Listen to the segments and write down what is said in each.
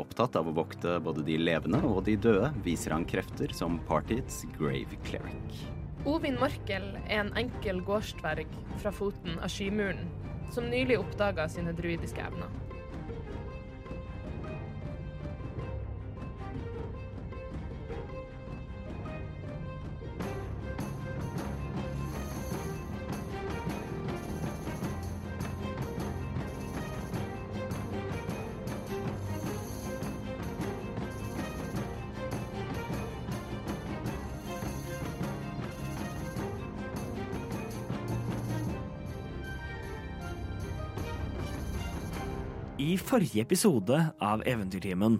Opptatt av å vokte både de levende og de døde, viser han krefter som partiets grave cleric. Ovin Morkel er en enkel gårdsdverg fra foten av Skymuren, som nylig oppdaga sine druidiske evner. Forrige episode av Eventyrtimen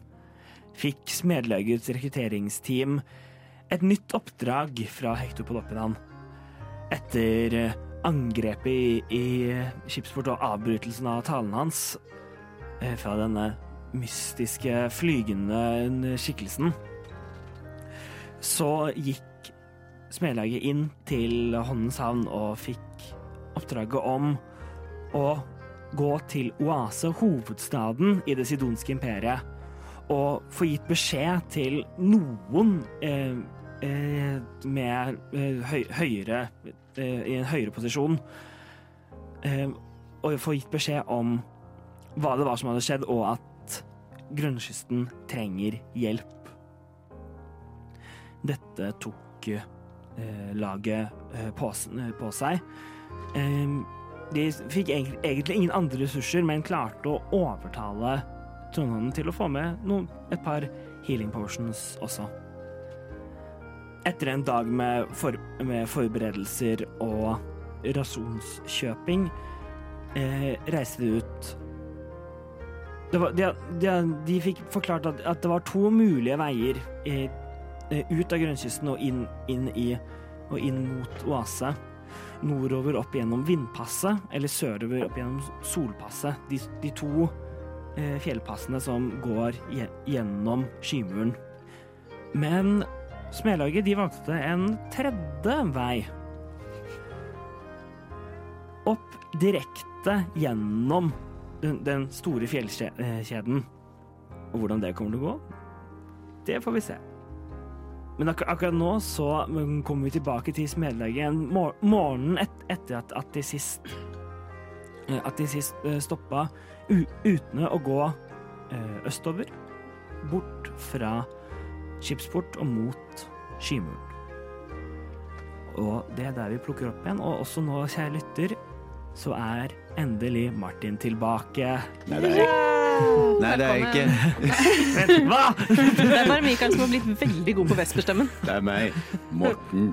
fikk Smedlaugets rekrutteringsteam et nytt oppdrag fra Hektor Podoppidan. Etter eh, angrepet i, i skipsport og avbrytelsen av talen hans eh, fra denne mystiske, flygende skikkelsen, så gikk Smedlaget inn til Håndens havn og fikk oppdraget om å gå til Oase, hovedstaden i det sidonske imperiet, og få gitt beskjed til noen eh, eh, med eh, høy, høyere eh, I en høyere posisjon, eh, og få gitt beskjed om hva det var som hadde skjedd, og at grunnkysten trenger hjelp. Dette tok eh, laget på, på seg. Eh, de fikk egentlig ingen andre ressurser, men klarte å overtale Trondheim til å få med noen, et par healing potions også. Etter en dag med, for, med forberedelser og rasjonskjøping eh, reiste de ut var, de, de, de, fikk forklart at, at, det var to mulige veier eh, ut av grønnkysten og inn, inn, i, og inn mot Oase nordover opp gjennom Vindpasset, eller sørover opp gjennom Solpasset. De, de to eh, fjellpassene som går gjennom Skymuren. Men Smedlaget de valgte en tredje vei. Opp direkte gjennom den, den store fjellkjeden. Og hvordan det kommer til å gå, det får vi se. Men ak akkurat nå så kommer vi tilbake til smedleggen mor morgenen et etter at, at, de sist At de sist stoppa uten å gå østover. Bort fra skipsport og mot Skymuren. Og det er der vi plukker opp igjen. Og også nå, kjære lytter, så er endelig Martin tilbake. Nei, det er, Nei, det er ikke Vent, hva?! Det er bare Mikael som har blitt veldig god på vesperstemmen. Det er meg. Morten.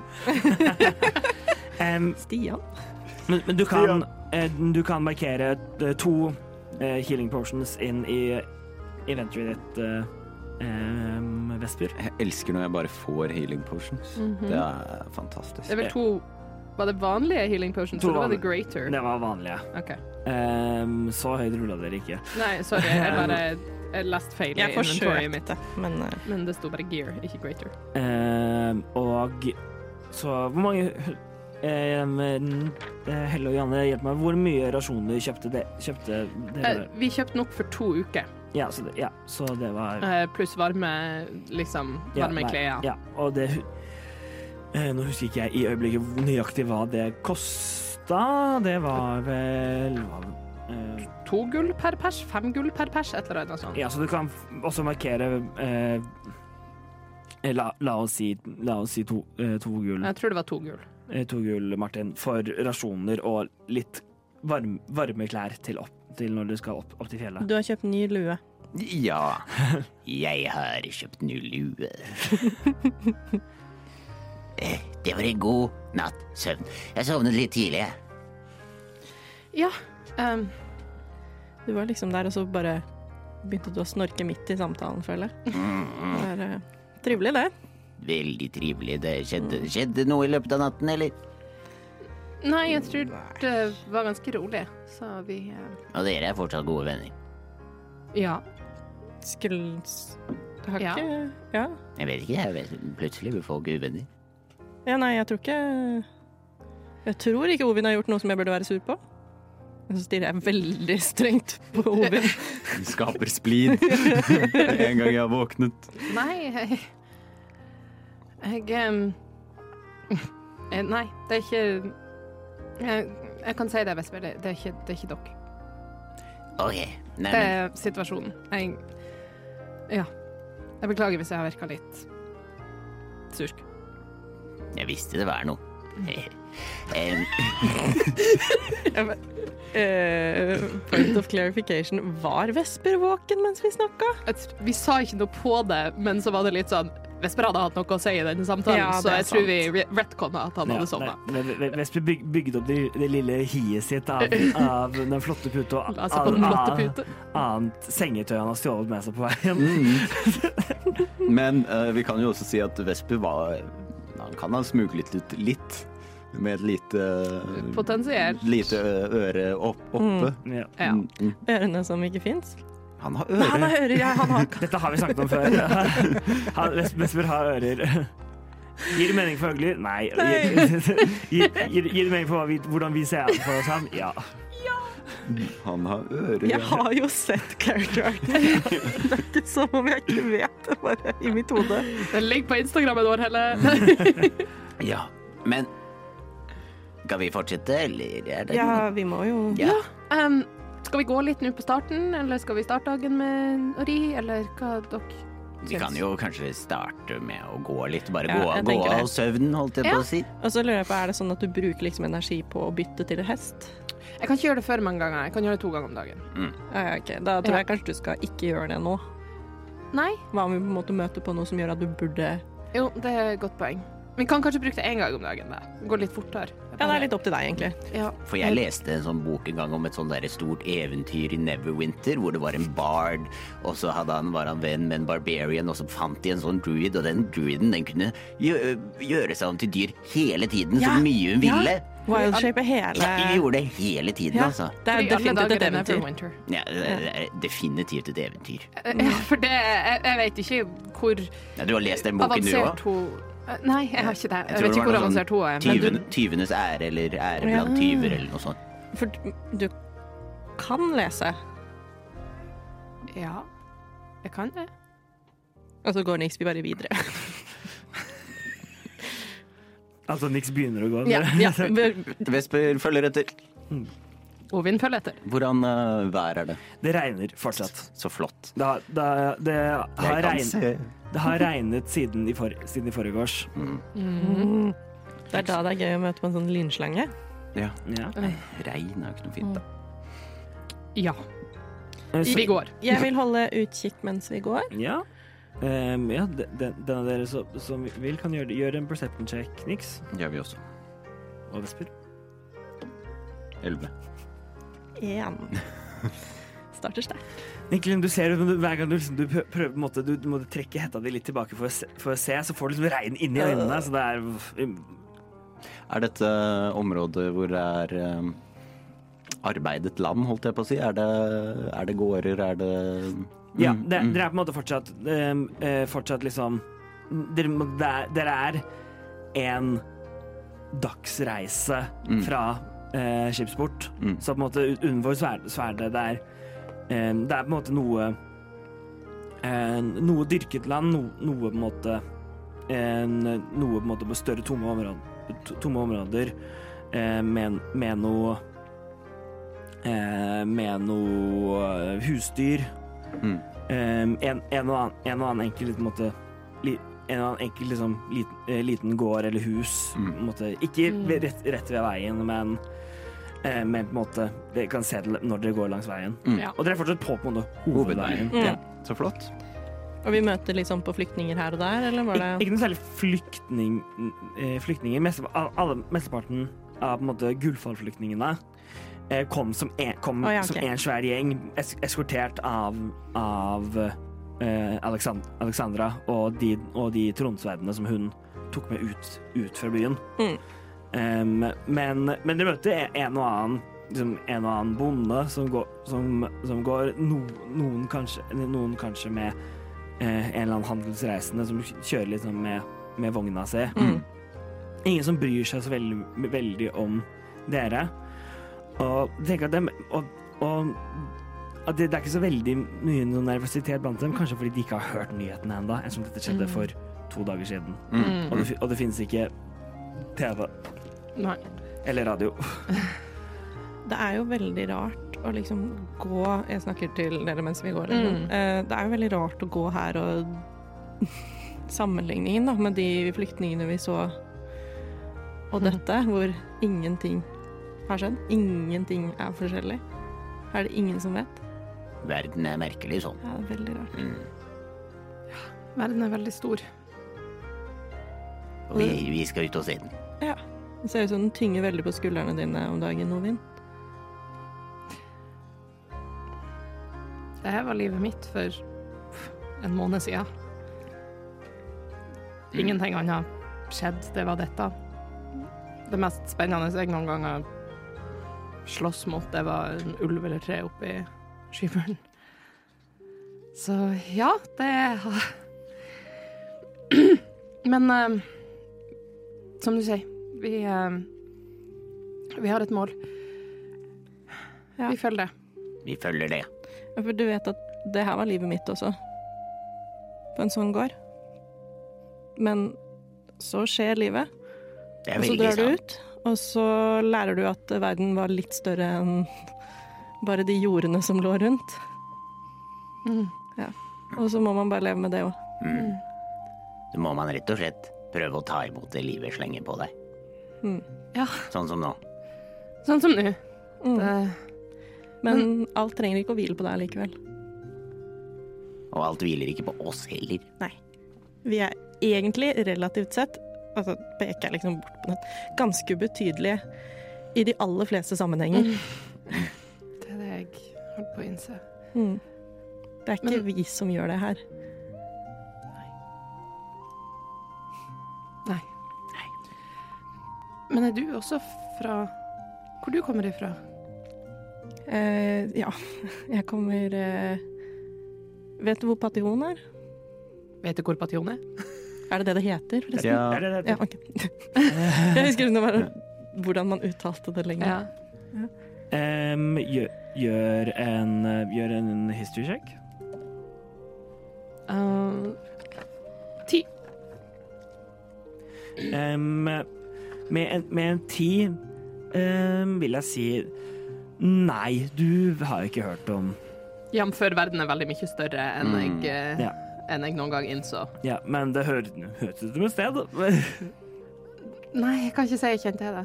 um, Stian. Men, men du, kan, Stian. du kan markere eh, to eh, healing potions inn i eventuet ditt, um, Vesper. Jeg elsker når jeg bare får healing potions. -hmm. Det er fantastisk. Det er vel to Var det vanlige healing potions, eller var det greater? Det var vanlige. Okay. Um, så høyt rulla dere ikke. Nei, sorry, jeg bare jeg leste feil i inventoriet mitt. men uh, Men det sto bare gear, ikke greater. Um, og så Hvor mange um, Helle og Janne, hjelp meg. Hvor mye rasjoner kjøpte, dere? kjøpte Eh, vi kjøpte nok for to uker, Ja, så det, ja, så det var eh, pluss varme, liksom, varme ja, klær. Ja, og det eh, Nå husker ikke jeg i øyeblikket nøyaktig hva det kosta. Det var vel var, eh, To gull per pers, fem gull per pers, et eller annet sånt. Ja, så du kan også markere eh, la, la oss si, la oss si to, eh, to gull. Jeg tror det var to gull. eh, to gull, Martin, for rasjoner og litt varm, varme klær til, opp, til når du skal opp, opp til fjellet. du har kjøpt ny lue. Ja. Jeg har kjøpt ny lue. Eh, Det var en god natt søvn. Jeg sovnet litt tidlig. jeg. Ja. Um, Du var liksom der, og så bare begynte du å snorke midt i samtalen, føler jeg. Mm, Det er, uh, Trivelig, det. Veldig trivelig. Det skjedde, skjedde noe i løpet av natten, eller? Nei, jeg tror det var ganske rolig, så vi uh... Og dere er fortsatt gode venner. Ja. Skulle Har ikke Ja. Ja. Jeg vet ikke, jeg vet, plutselig blir folk uvenner. Ja. Nei, jeg tror ikke Jeg tror ikke Ovin har gjort noe som jeg burde være sur på. Så stirrer jeg veldig strengt på Ovin. Du skaper splid. en gang jeg har våknet. Nei, jeg Jeg eh, Nei, det er ikke jeg, jeg kan si det, Vesper. Det, det, er ikke, det er ikke dere. Ok, nei, Det er situasjonen. Jeg Ja. Jeg beklager hvis jeg har virka litt surk. Jeg visste det var noe. Eh, point of clarification. Var Vesper våken mens vi snakka? Vi sa ikke noe på det, men så var det litt sånn Vesper hadde hatt noe å si i denne samtalen, Ja, så jeg sant. tror vi re- retconna at han Ja, hadde sovna. Vesper byg, bygde opp det, det lille hiet sitt av, av den flotte pute og den annet sengetøy han har stjålet med seg på veien. Men uh, vi kan jo også si at Vesper var Han kan ha smuglet ut litt. Med et lite Potensielt. Lite øre opp, oppe. Ja. Ja. Mm, mm. Ørene som ikke fins? Han har ører. han har ører, ja. Han har Dette har vi snakket om før. Han- Ves- Vesper har ører. Gir det mening for øgler? Nei. Gir, gir, gir, gir det mening for hva vi, hvordan vi ser for oss ham? Ja. Han har ører. Jeg har jo sett character art. Det er ikke som om jeg ikke vet det, bare i mitt hode. Den ligger på Instagrammen år, Helle. ja, men Skal vi fortsette, eller er det Ja, vi må jo Ja. Um, skal vi gå litt nå på starten, eller skal vi starte dagen med å ri, eller hva dere Vi kan jo kanskje starte med å gå litt. Bare Ja, gå, gå av søvnen, holdt jeg Ja. på å si. Og så lurer jeg på, er det sånn at du bruker liksom energi på å bytte til hest? Jeg kan ikke gjøre det for mange ganger. Jeg kan gjøre det to ganger om dagen. Ja, ja, okay. Da tror Ja. jeg kanskje du skal ikke gjøre det nå. Nei? Hva om vi på en måte møter på noe som gjør at du burde Jo, det er et godt poeng. Vi kan kanskje bruke det én gang om dagen. da. Går litt fortere. Ja, det er litt opp til deg, egentlig. Ja. For jeg leste en sånn bok en gang om et sånn der stort eventyr i Neverwinter, hvor det var en bard, og så hadde han, var han venn med en barbarian, og så fant de en sånn druid, og den druiden den kunne gjøre seg om til dyr hele tiden, Ja, så mye hun ja. Wildshape er Ja, de gjorde det hele tiden, Ja. altså. Det er definitivt et eventyr. Ja, det er- er definitivt et eventyr. Ja, for det Jeg, jeg vet ikke hvor Ja, du har lest den boken, du òg? Nei, jeg har ikke det. Jeg, jeg vet ikke hvor sånn avansert hun er. Men Tyven, tyvenes ære, eller ære Ja. blant tyver, eller noe sånt. For du kan lese, ja, jeg kan det. og så går Nixby bare videre. Altså, niks begynner å gå. Ja, ja. Vesper følger etter. Ovin følger etter. Hvordan uh, vær er det? Det regner fortsatt. Så flott. Det, har- det, det, har, Jeg regn, det har regnet siden i, for, siden i forgårs. Mm. Mm. Det er da det er gøy å møte på en sånn lynslange. Ja. Ja. Regn er jo ikke noe fint, da. Ja, Eh, vi går. Jeg vil holde utkikk mens vi går. Ja. Ehm, ja, de- den, den av dere som, som vil, kan gjøre, gjøre en perception check, Nix gjør vi også. og Vesper. Elleve. Én. Starter sterkt. Niklin, du ser hver gang du, liksom, du prøver på en måte, du, du må trekke hetta di litt tilbake for å se, for å se så får du liksom regn inni øynene. Så det er Er dette området hvor det er um, arbeidet land, holdt jeg på å si? Er det, er det gårder, er det Ja, Mm, det, mm. dere er på en måte fortsatt ehm, eh, Fortsatt liksom Dere, det er, dere er en dagsreise Mm. fra eh, skipsport. Mm. Så på en måte ut- utenfor sverd- sverdet det er ehm, Det er på en måte noe eh, Noe dyrket land, no, noe på en måte en, Noe på en måte med større tomme områder, tomme områder eh, med, med noe eh, Med noe eh, husdyr. Mm. Um, en, en, og annen, en og annen enkel en måte, li, En og annen enkel liksom, liten, eh, liten gård eller hus. Mm. Måte, ikke rett, rett ved veien, men, eh, men på en måte Dere kan se det når dere går langs veien. Mm. Ja. Og dere er fortsatt på, på måte, hovedveien. Mm. Ja. Så flott. Og vi møter liksom på flyktninger her og der, eller var Ik ikke noe særlig flyktning, eh, flyktninger. Alle, mesteparten av på en måte, Gullfall-flyktningene kom som en, kom oh, ja, som en svær gjeng, es eskortert av, av eh, Alexand Alexandra og de, og de tronsverdene som hun tok med ut, ut fra byen. Mm. Um, men, men de møtte en og annen liksom en og annen bonde som går, som, som går no, noen, kanskje, noen kanskje med eh, en eller annen handelsreisende som kjører litt sånn med, med vogna si. Mm. Ingen som bryr seg så veldig, veldig om dere. Og tenker at dem, og, og at det, det er ikke så veldig mye nervøsitet blant dem, kanskje fordi de ikke har hørt nyhetene ennå, ettersom dette skjedde Mm. for to dager siden. Mm. Og det, og det finnes ikke TV Nei. eller radio. Det er jo veldig rart å liksom gå Jeg snakker til dere mens vi går. Mm. Eh, Det er jo veldig rart å gå her og Sammenligningen da, med de flyktningene vi så, og dette, hvor ingenting har skjedd. Ingenting er forskjellig. Er det ingen som vet? Verden er merkelig sånn. Ja, det er veldig rart. Mm. Verden er veldig stor. Og vi, vi skal ut og se den. Det ser ut som den tynger veldig på skuldrene dine om dagen, Ovin. Det her var livet mitt for en måned siden. Ingenting annet skjedd, det var dette. Det mest spennende jeg noen gang har slåss mot, det var en ulv eller tre oppi skymuren. Så ja, det har Men eh, som du sier, vi eh, Vi har et mål. Ja. Vi følger det. Vi følger det. Ja, For du vet at det her var livet mitt også. På en sånn gård. Men så skjer livet, og så drar du sant. ut, og så lærer du at verden var litt større enn bare de jordene som lå rundt. Mm. Og så må man bare leve med det òg. Mm. Så må man rett og slett prøve å ta imot det livet slenger på deg. Mm. Sånn som nå. Sånn som nå. Mm. Det- Men alt trenger ikke å hvile på deg likevel. Og alt hviler ikke på oss heller. Nei. Vi er egentlig relativt sett, altså peker jeg liksom bort på den, ganske ubetydelige i de aller fleste sammenhenger. Det er det jeg holdt på å innse. Mm. Det er ikke Men- vi som gjør det her. Nei. Nei Men er du også fra Hvor du kommer ifra? Eh, ja, jeg kommer eh, Vet du hvor Pation er? Vet du hvor Pation er? Er det det det heter? forresten? Ja. Det det? Ja, okay. Jeg husker det var hvordan man uttalte det lenger. Ja. Em, gjør, gjør, en, gjør en history check. Um, ti. Um, med, en, med en ti vil jeg si Nei, du har ikke hørt om Jf. verden er veldig mye større enn Mm. jeg, eh, Ja. Enn jeg noen gang innså. Ja, men det høres høres ut som et sted. Nei, jeg kan ikke si jeg kjente det.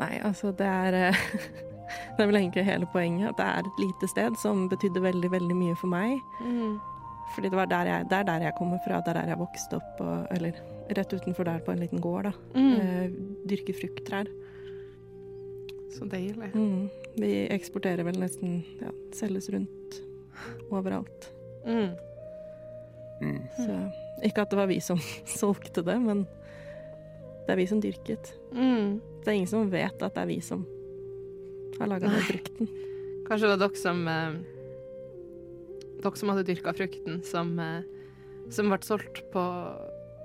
Nei, altså det er eh, Det er vel egentlig hele poenget. At det er et lite sted som betydde veldig, veldig mye for meg. Fordi det, var der jeg, det er der jeg kommer fra, det er der jeg vokste opp. Og, eller rett utenfor der på en liten gård. da. Mm. Eh, dyrker frukttrær. Så deilig. Mm. Vi eksporterer vel nesten ja, selges rundt overalt. Mm. Mm. Så ikke at det var vi som solgte det, men det er vi som dyrket. Mm. Det er ingen som vet at det er vi som har laga den frukten. Kanskje det var dere som eh, Dere som hadde dyrka frukten, som, eh, som ble solgt på,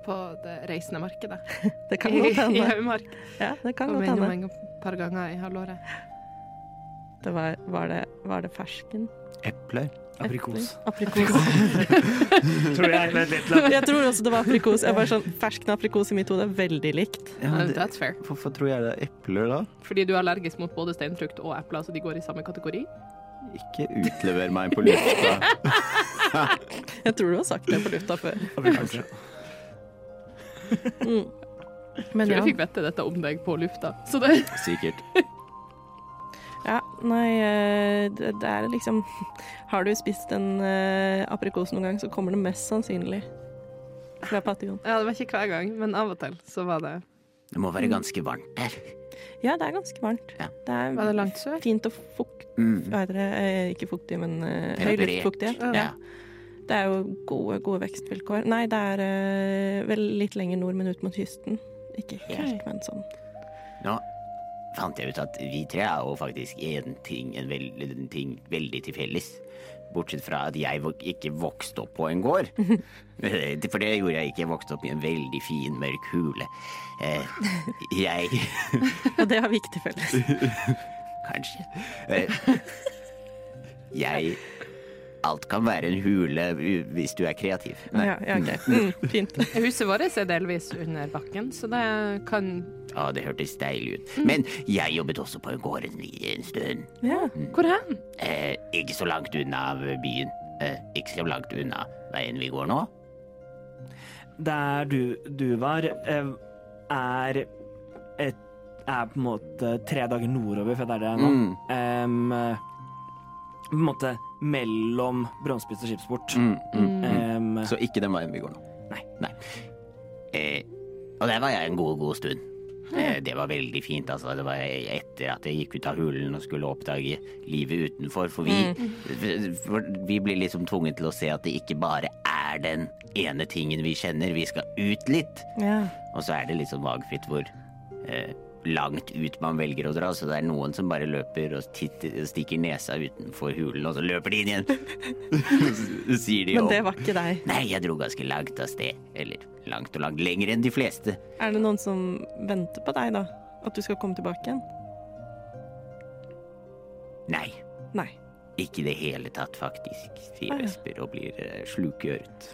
på det reisende markedet Det kan godt hende. i. Haumark. Ja, det kan godt hende. en par ganger i halvåret. Det var, var, det, var det fersken? Epler. Aprikos. Aprikos. Tror jeg. Litt. Jeg tror også det var aprikos. Jeg bare sånn, Fersken aprikos i mitt hode er veldig likt. Ja, men det, That's fair. hvorfor tror jeg det er epler, da? Fordi du er allergisk mot både steinfrukt og epler, så de går i samme kategori. Ikke utlever meg på lufta. Jeg tror du har sagt det på lufta før. Aprikos. Mm. Men Tror ja. jeg fikk vite dette om deg på lufta. Så det Sikkert. Ja. Nei, eh, det, det er liksom Har du spist en eh, aprikos noen gang, så kommer det mest sannsynlig fra Patjon. Ja, det var ikke hver gang, men av og til så var det Det må være ganske varmt der. Ja, det er ganske varmt. Ja. Det er Var det langt sør? fint og fukt... Mm. Hva heter det? Eh, Ikke fuktig, men eh, høy luftfuktighet. Ja. Det er jo gode, gode vekstvilkår. Nei, det er vel litt lenger nord, men ut mot kysten. Ikke helt, men sånn. Nå fant jeg ut at vi tre er jo faktisk en ting, en veld, en ting veldig til felles. Bortsett fra at jeg ikke vokste opp på en gård. For det gjorde jeg ikke. Jeg vokste opp i en veldig fin, mørk hule. Eh, jeg Og det har vi ikke til felles. Kanskje. Eh, jeg Alt kan være en hule hvis du er kreativ. Ja, ja, okay. Mm, fint. Huset vårt er delvis under bakken, så det kan Ja, det hørtes deilig ut. Men jeg jobbet også på en gård en, en stund. Ja. Hvor hen? Eh, ikke så langt unna byen. Eh, ikke så langt unna veien vi går nå. Der du, du var, eh, er et er på en måte tre dager nordover fra der det er nå. Mm. Um, på en måte mellom brønnspiss og Skipsport. Mm, mm, mm. Em, Så ikke den veien vi går nå. Nei. Eh, og der var jeg en god, god stund. Eh, det var veldig fint. altså. Det var etter at jeg gikk ut av hulen og skulle oppdage livet utenfor. For vi, for vi blir liksom tvunget til å se at det ikke bare er den ene tingen vi kjenner. Vi skal ut litt. ja. Og så er det litt sånn vagfritt hvor eh, langt ut man velger å dra. Så det er noen som bare løper og titter, stikker nesa utenfor hulen, og så løper de inn igjen. Så sier de Men det var ikke deg. Nei, jeg dro ganske langt av sted. Eller langt og langt. Lenger enn de fleste. Er det noen som venter på deg, da? At du skal komme tilbake igjen? Nei, Nei. ikke i det hele tatt, faktisk, sier Ah, ja. Vesper og blir eh, slukøret.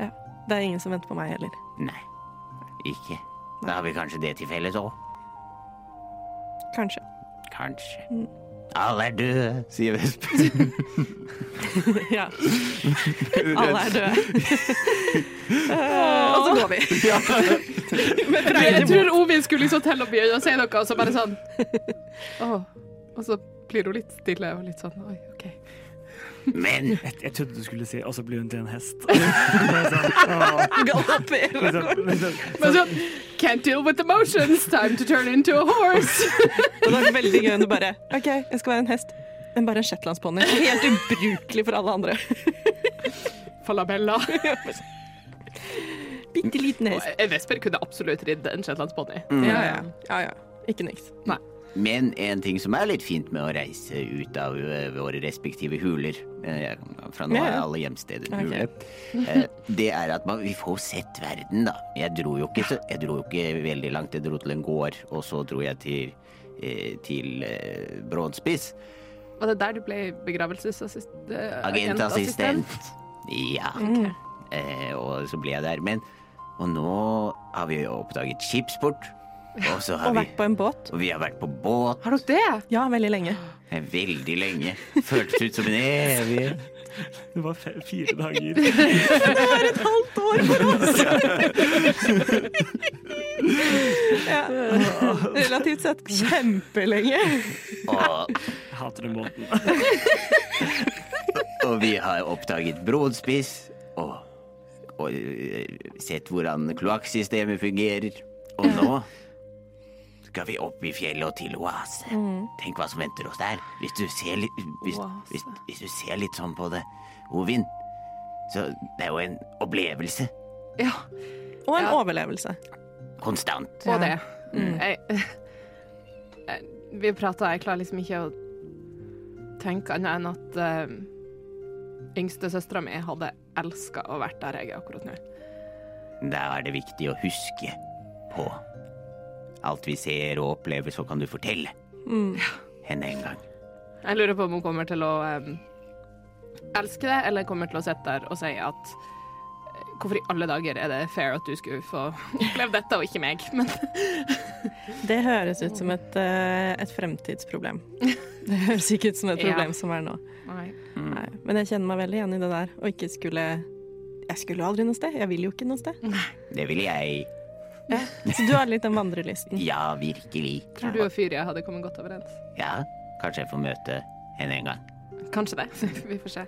Ja. Det er ingen som venter på meg heller. Nei, ikke. Da har vi kanskje det til felles òg. Kanskje. Kanskje. Mm. Alle er døde, sier Vesp Ja. Alle er døde. uh, og så går vi. Jeg tror Ovin skulle liksom til å begynne å si noe, og så bare sånn Åh. Og så blir hun litt stille og litt sånn Oi. Men jeg, jeg trodde du skulle si 'og så blir hun til en hest'. Bare sånn, Galopperer. liksom, liksom, Men sånn Can't deal with emotions, time to turn into a horse. Det var veldig gøy når du bare OK, jeg skal være en hest. Men bare en shetlandsponni. Helt ubrukelig for alle andre. Falabella. Bitte liten hest. Vesper kunne absolutt ridde en shetlandsponni. Ja, ja. ja, ja. Ikke niks. Men en ting som er litt fint med å reise ut av eh, våre respektive huler eh, Fra nå er alle hjemsteder hule. Okay. Det er at man, vi får sett verden, da. Jeg dro ikke, jeg dro jo ikke veldig langt. Jeg dro til en gård, og så dro jeg til, eh, til eh, Brånspiss. Var det der du ble begravelsesassistent? Agentassistent. Ja. Okay. og så ble jeg der. Men Og nå har vi jo oppdaget skipsport. Og så har Og vi vært på en båt. Og vi har vært på båt Har dere det? Ja, veldig lenge. veldig lenge. Føltes ut som en evighet. Det var fe fire dager. Et halvt år for oss! ja. Relativt sett kjempelenge. Og, Jeg hater den båten. og vi har oppdaget brodspiss. Og, og eh, sett hvordan kloakksystemet fungerer. Og nå skal vi opp i fjellet og til oase. Tenk hva som venter oss der. Hvis du ser litt, hvis, hvis, hvis du ser litt sånn på det, Ovin, så det er jo en opplevelse. Ja, Og en Ja. overlevelse. Konstant. og det. Mm. Jeg, jeg, vi prata, jeg klarer liksom ikke å tenke annet enn at uh, yngstesøstera mi hadde elska å vært der jeg er akkurat nå. Da er det viktig å huske på alt vi ser og opplever, så kan du fortelle Mm. henne en gang. Jeg lurer på om hun kommer til å um, elske det, eller kommer til å sitte der og si at Hvorfor i alle dager er det fair at du skulle få oppleve dette, og ikke meg? Men Det høres ut som et, eh, et fremtidsproblem. Det høres ikke ut som et Ja. problem som er nå. nei. Nei. Men jeg kjenner meg veldig igjen i det der. Og ikke skulle Jeg skulle jo aldri noe sted. Jeg vil jo ikke noe sted. Nei. Det vil jeg. Så du har litt den vandrelysten. Ja, virkelig. Tror du og Fyria hadde kommet godt overens? Ja, kanskje jeg får møte henne en gang. Kanskje det. Vi får se.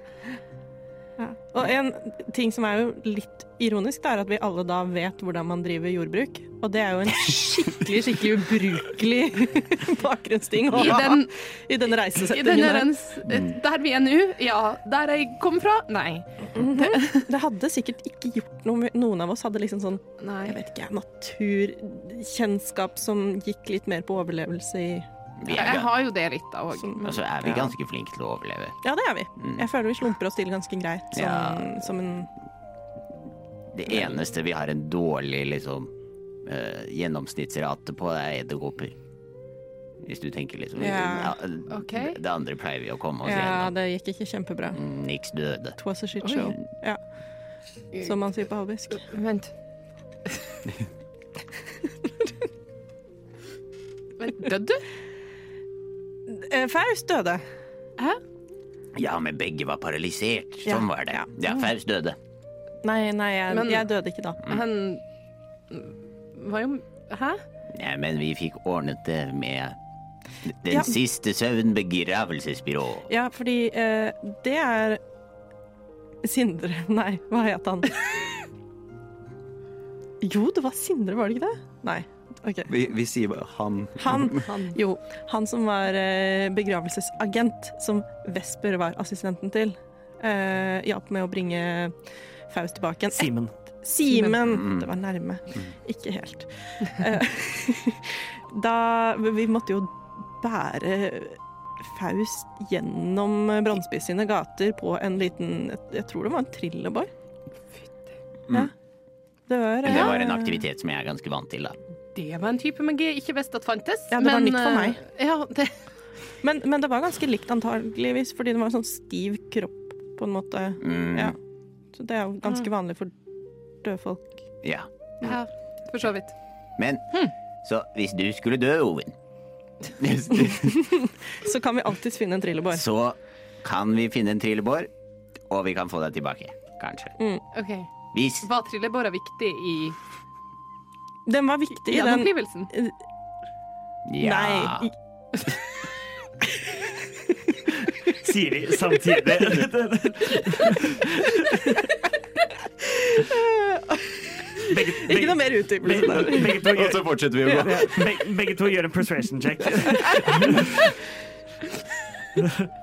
Ja. Og en ting som er jo litt ironisk, det er at vi alle da vet hvordan man driver jordbruk. Og det er jo en skikkelig, skikkelig ubrukelig bakgrunnsting å I ha den, i denne i reisesettingen. her. rens, der vi er nå, ja. Der jeg kom fra, nei. Det hadde sikkert ikke gjort noe med Noen av oss hadde liksom sånn jeg vet ikke, naturkjennskap som gikk litt mer på overlevelse i Jeg har jo det litt da òg. og så er vi ganske flinke til å overleve. Ja, det er vi. Mm. Jeg føler vi slumper oss til ganske greit som, Ja. som en Det eneste vi har en dårlig liksom uh, gjennomsnittsrate på, er edderkopper. Hvis du tenker liksom Ja. ja, okay. Det andre pleier vi å komme oss Ja, gjennom. det gikk ikke kjempebra. Mm, Niks døde. It was a shit show. Ja. Som man sier på halvisk. Vent. Vent, Døde du? Eh, Faust døde. Hæ? Ja, men begge var paralysert. Ja, Sånn var det. ja. Ja, Faust døde. Nei, nei, jeg, Men- jeg døde ikke da. Han var jo Hæ? Ja, men vi fikk ordnet det med den Ja. siste søvn begravelsesbyrå. Ja, fordi eh, det er Sindre Nei, hva het han? Jo, det var Sindre, var det ikke det? Nei. OK. Vi, vi sier bare han. Han, Han. jo, han som var eh, begravelsesagent, som Vesper var assistenten til, Uh, hjalp med å bringe Faust tilbake igjen. Simen. Simen! Mm. Det var nærme. Ikke helt. Eh, da Vi måtte jo bære Faust gjennom Brannspiss sine gater på en liten Jeg tror det var en trillebår. Ja. Det var, Men det var en aktivitet som jeg er ganske vant til, da. Det var en type magi jeg ikke visste at fantes. Ja, det var nytt for eh, meg. Ja, det, Men, men det var ganske likt antageligvis, fordi det var en sånn stiv kropp, på en måte. Mm, Ja. Så det er jo ganske vanlig for dødfolk. ja. ja, for så vidt. Men så hvis du skulle dø, Oven, Så kan vi alltids finne en trillebår. så kan vi finne en trillebår, og vi kan få deg tilbake. Kanskje. OK. Hvis Var trillebåra viktig i Den var viktig i den gjenopplivelsen? Ja. Nei. Sier de samtidig. begge, Ikke noe mer utdypelse Og så fortsetter vi å gå. begge, begge to gjør en persuasion check.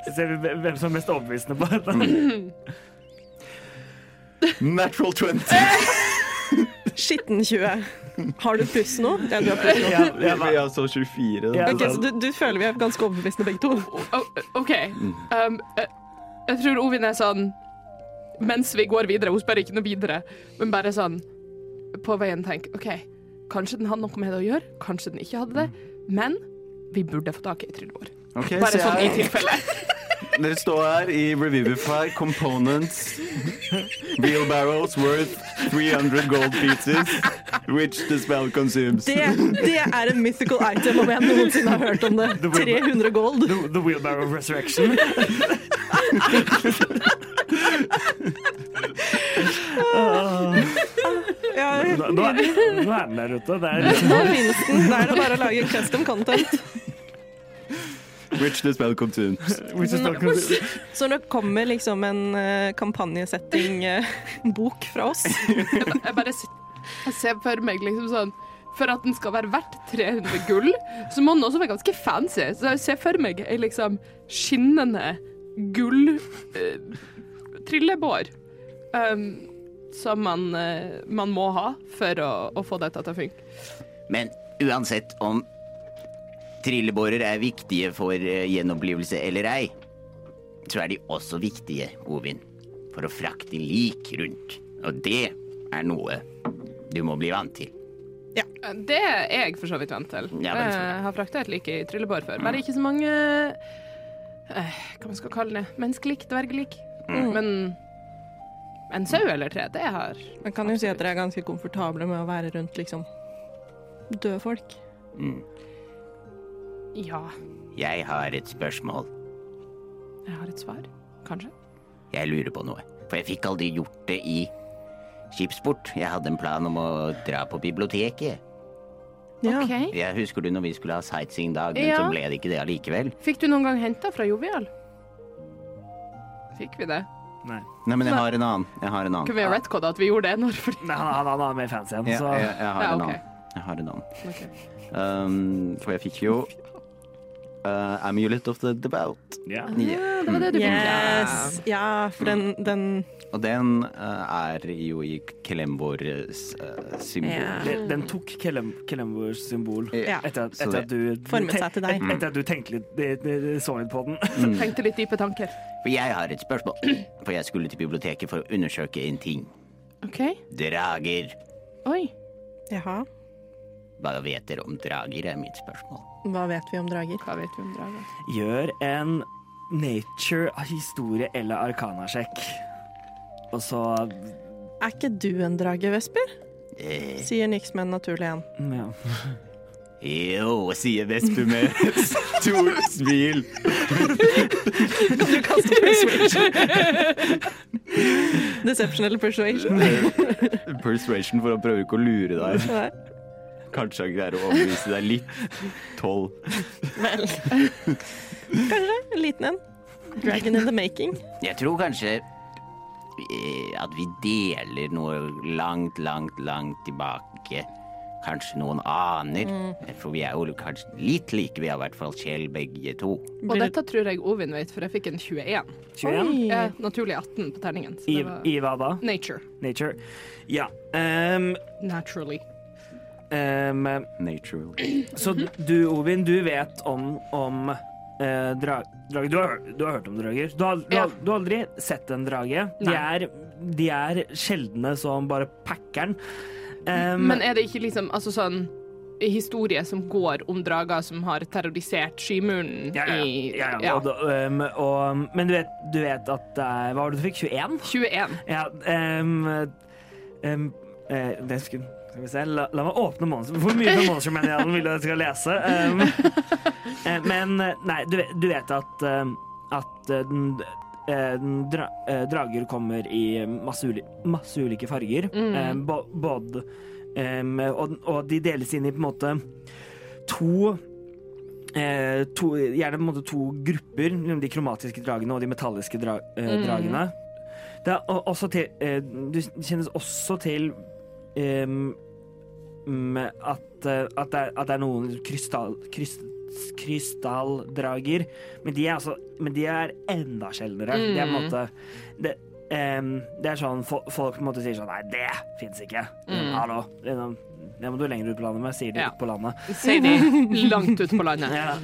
Så ser vi hvem som er mest overbevisende på dette. Natural 20. Skitten 20. Har du pluss nå? Ja, du har pluss nå. Ja, ja, Vi har så 24. Ja, da. Ok, så du, du føler vi er ganske overbevisende begge to? OK. Um, eh, jeg tror Ovin er sånn Mens vi går videre, hun spør ikke noe videre, men bare sånn på veien tenker OK, kanskje den hadde noe med det å gjøre, kanskje den ikke hadde det, men vi burde få tak i trillebår. Okay, Bare så sånn i jeg- tilfelle. Dere står her i Revivify Components. Wheelbarrows worth 300 gold pieces, which the spell consumes. Det, det er en mythical item om jeg noensinne har hørt om det. 300 gold. The, the wheelbarrow resurrection. Ja, Nå, nå, er, den der ute. Det er liksom nå finnes den. Da er det bare å lage custom content. Which the spell consumes. Så når det kommer liksom en uh, kampanjesetting-bok fra oss Jeg, ba- jeg bare jeg ser for meg liksom sånn For at den skal være verdt 300 gull, så må den også være ganske fancy. Så jeg ser for meg ei liksom skinnende gull uh, trillebår um, som man, eh, man må ha for å, å få dette til å funke. Men uansett om trillebårer er viktige for eh, gjenopplivelse eller ei, så er de også viktige, Ovin, for å frakte lik rundt. Og det er noe du må bli vant til. Ja. Det er jeg for så vidt vant til. Ja, jeg har frakta et like i trillebår før. Bare ikke så mange eh, Hva man skal kalle det? Menneskelik? Dvergelik? Mm. Men en sau eller tre, det har Man kan jo si at dere er ganske komfortable med å være rundt liksom døde folk. Mm. Ja, Jeg har et spørsmål. jeg har et svar. Kanskje. Jeg lurer på noe. For jeg fikk aldri gjort det i skipsport. Jeg hadde en plan om å dra på biblioteket. Ja. OK. Jeg husker du når vi skulle ha sightseeing-dag, men Ja. så ble det ikke det allikevel. Fikk du noen gang henta fra Jovial? Fikk vi det? Nei. Nei, men jeg har en annen. Jeg har en annen. Kunne vi ha retcoda at vi gjorde det? Når, fordi... Nei, han, han, han er mer fancy enn, Ja, jeg, jeg har Ja, en annen. Jeg har en annen. Okay. Um, for jeg fikk jo uh, Amulet of the Devout. ja. Yeah. Det var det du fikk. Yes. Ja, for den, den Og den uh, er jo i Kelembors uh, symbol. Yeah. Den- Den tok Kelem, Kelembors symbol Ja. etter at, Så etter at du Formet seg til deg. et- Etter at du tenkte litt, det- det- så litt på den. Tenkte litt dype tanker. For jeg har et spørsmål. For jeg skulle til biblioteket for å undersøke en ting. OK. Drager. Oi. Jaha. Hva vet dere om drager, er mitt spørsmål. Hva vet vi om drager? Hva vet vi om drager? Gjør en nature, historie eller arkana-sjekk Og så Er ikke du en drage, Vesper? Eh, Sier niks med en naturlig en. ja. jo, sier Vesper med et stort smil. Deception eller persuasion? Persuasion for å prøve ikke å lure deg. Nei. Kanskje han greier å overbevise deg litt. Tolv. Vel. Kanskje. En liten en. Dragon in the making. Jeg tror kanskje eh, at vi deler noe langt, langt, langt tilbake. Kanskje noen aner. For vi er jo kanskje litt like, vi har i hvert fall Kjell begge to. Og dette tror jeg Ovin vet, for jeg fikk en 21. 21. Eh, naturlig 18 på terningen. Så I, det var I hva da? nature. Nature? Ja. Um... Naturally. Ehm, Naturally. så du, Ovin, du vet om, om eh, dra, drager. Du har, du har hørt om drager. Du har, du, Ja. du har aldri sett en drage. De er, de er sjeldne som bare packeren. Um, Men er det ikke liksom altså sånn historie som går om drager som har terrorisert Skymuren ja, ja, i ja, ja. ja, Og, ehm, og, men du vet, du vet at det er Hva var det du fikk? 21? 21. Ja, um, um, det skulle la, la meg åpne Monster Hvor mye fra Manualen vil du at jeg skal lese? Eh, men eh, nei, du du vet at, at eh, den dra, drager kommer i masse, uli, masse ulike farger. Ehm, bo, både, um, og, og de deles inn i på en måte to eh, to, gjerne på en måte to grupper, de kromatiske dragene og de metalliske dra, eh, dragene. Det er også til, eh, du kjennes også til mm, at, eh, at, det er, at det er noen krystall, kryst, krystalldrager, men de altså, men de er enda sjeldnere. Det er på en måte det, um, det er sånn fo- folk på en måte sier sånn Nei, det fins ikke. Hallo. Det, må du lenger ut på landet med, sier de Ja. ut på landet. Sier de langt ut på landet. Ja.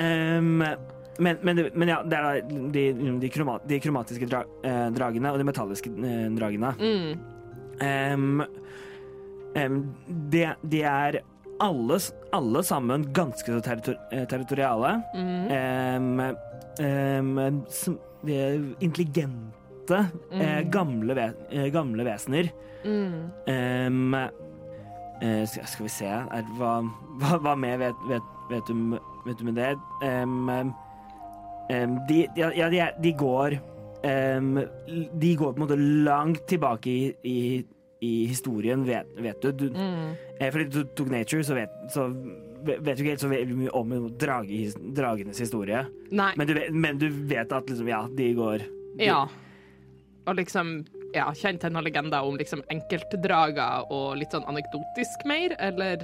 Um, men, men, men ja, det er da de, de, kroma, de kromatiske dra, eh, dragene og de metalliske eh, dragene. Mm. Em, em, de, er alle, alle sammen ganske så territor eh, territoriale. Mm. Um, um, intelligente, eh, gamle, ve eh, gamle vesener. Mm. Um, eh, skal, skal vi se er, hva, hva, hva mer vet, vet, vet, du, vet du med det? De, ja, ja, de, de går De går på en måte langt tilbake i, i, i historien, vet, vet du. du Mm. eh, fordi du tok Nature, så vet, så vet du ikke helt så mye om drage, dragenes historie. Men du vet, men du vet at liksom, ja, de går de, Ja. Og liksom ja, kjent til noen legender om liksom enkeltdrager og litt sånn anekdotisk mer, eller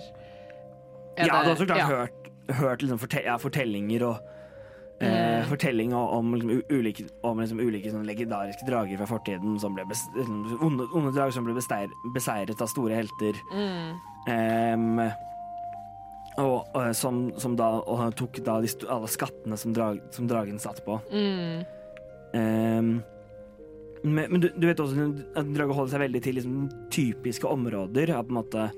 er Ja, du har så klart ja. hørt, hørt liksom forte ja, fortellinger og eh, Fortelling om, liksom, ulike, om liksom, ulike sånn, legendariske drager fra fortiden. Som ble liksom, onde, onde drager som ble besteir, beseiret av store helter. Mm. Eh, og, og som, som da og tok da de, alle skattene som, drag, som dragen satt på. Mm. Em, men men du, du vet også at drager holder seg veldig til liksom, typiske områder. Av på en måte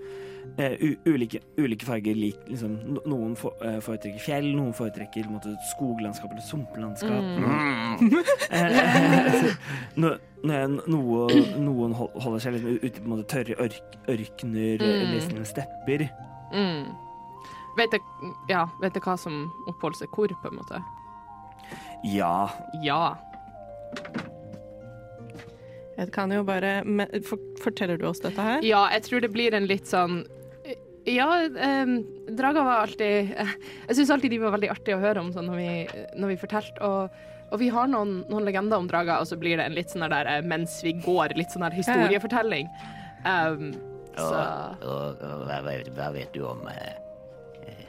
eh, u, ulike, ulike farger. Lik, liksom, noen for, uh, foretrekker fjell, noen foretrekker på en måte, skoglandskap eller sumplandskap. Mm. uh, no- noe, noen holder seg liksom, ute på en måte, tørre ørk, ørkner, mm. liksom, stepper. Mm. Vet jeg, ja, vet jeg hva som oppholder seg hvor, på en måte? Ja. Ja. Jeg kan jo bare men, for, Forteller du oss dette her? Ja, jeg tror det blir en litt sånn Ja, eh, drager var alltid eh, Jeg syns alltid de var veldig artige å høre om sånn når vi, når vi fortalte. Og, og vi har noen, noen legender om drager, og så blir det en litt sånn der eh, mens vi går, litt sånn der historiefortelling. Um, så Og, og, og hva, vet- hva vet du om eh, eh,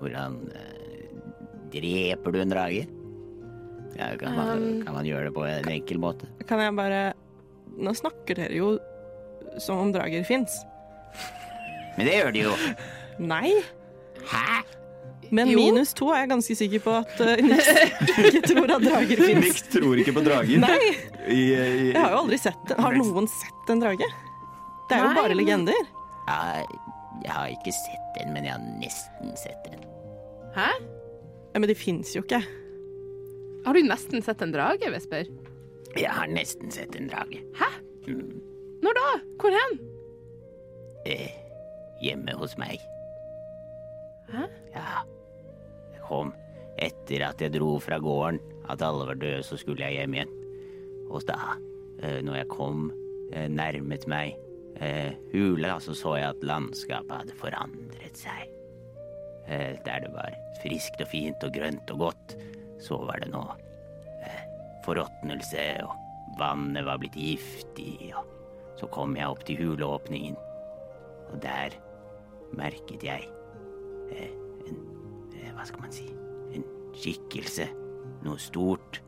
hvordan eh, dreper du en drage? Ja, kan, man, Um, kan man gjøre det på en enkel måte? Kan jeg bare Nå snakker dere jo som om drager fins. Men det gjør de jo. Nei. Hæ? Men Jo. minus to er jeg ganske sikker på at uh, Nix ikke tror at drager fins. Nix tror ikke på drager. Nei, I, i, jeg har jo aldri sett den. Har noen sett en drage? Det er jo Nei, bare legender. Ja, jeg har ikke sett den, men jeg har nesten sett den. Hæ? Ja, men de fins jo ikke. Har du nesten sett en drage, Vesper? Jeg har nesten sett en drage. Hæ? Når da? Hvor hen? Eh, hjemme hos meg. Hæ? Ja. Jeg kom etter at jeg dro fra gården. At alle var døde, så skulle jeg hjem igjen. Og da, eh, når jeg kom eh, nærmet meg eh, hula, så så jeg at landskapet hadde forandret seg. Der det var friskt og fint og grønt og godt, så var det nå forråtnelse, og vannet var blitt giftig, og så kom jeg opp til huleåpningen, og der merket jeg eh, en eh, Hva skal man si? En skikkelse. Noe stort.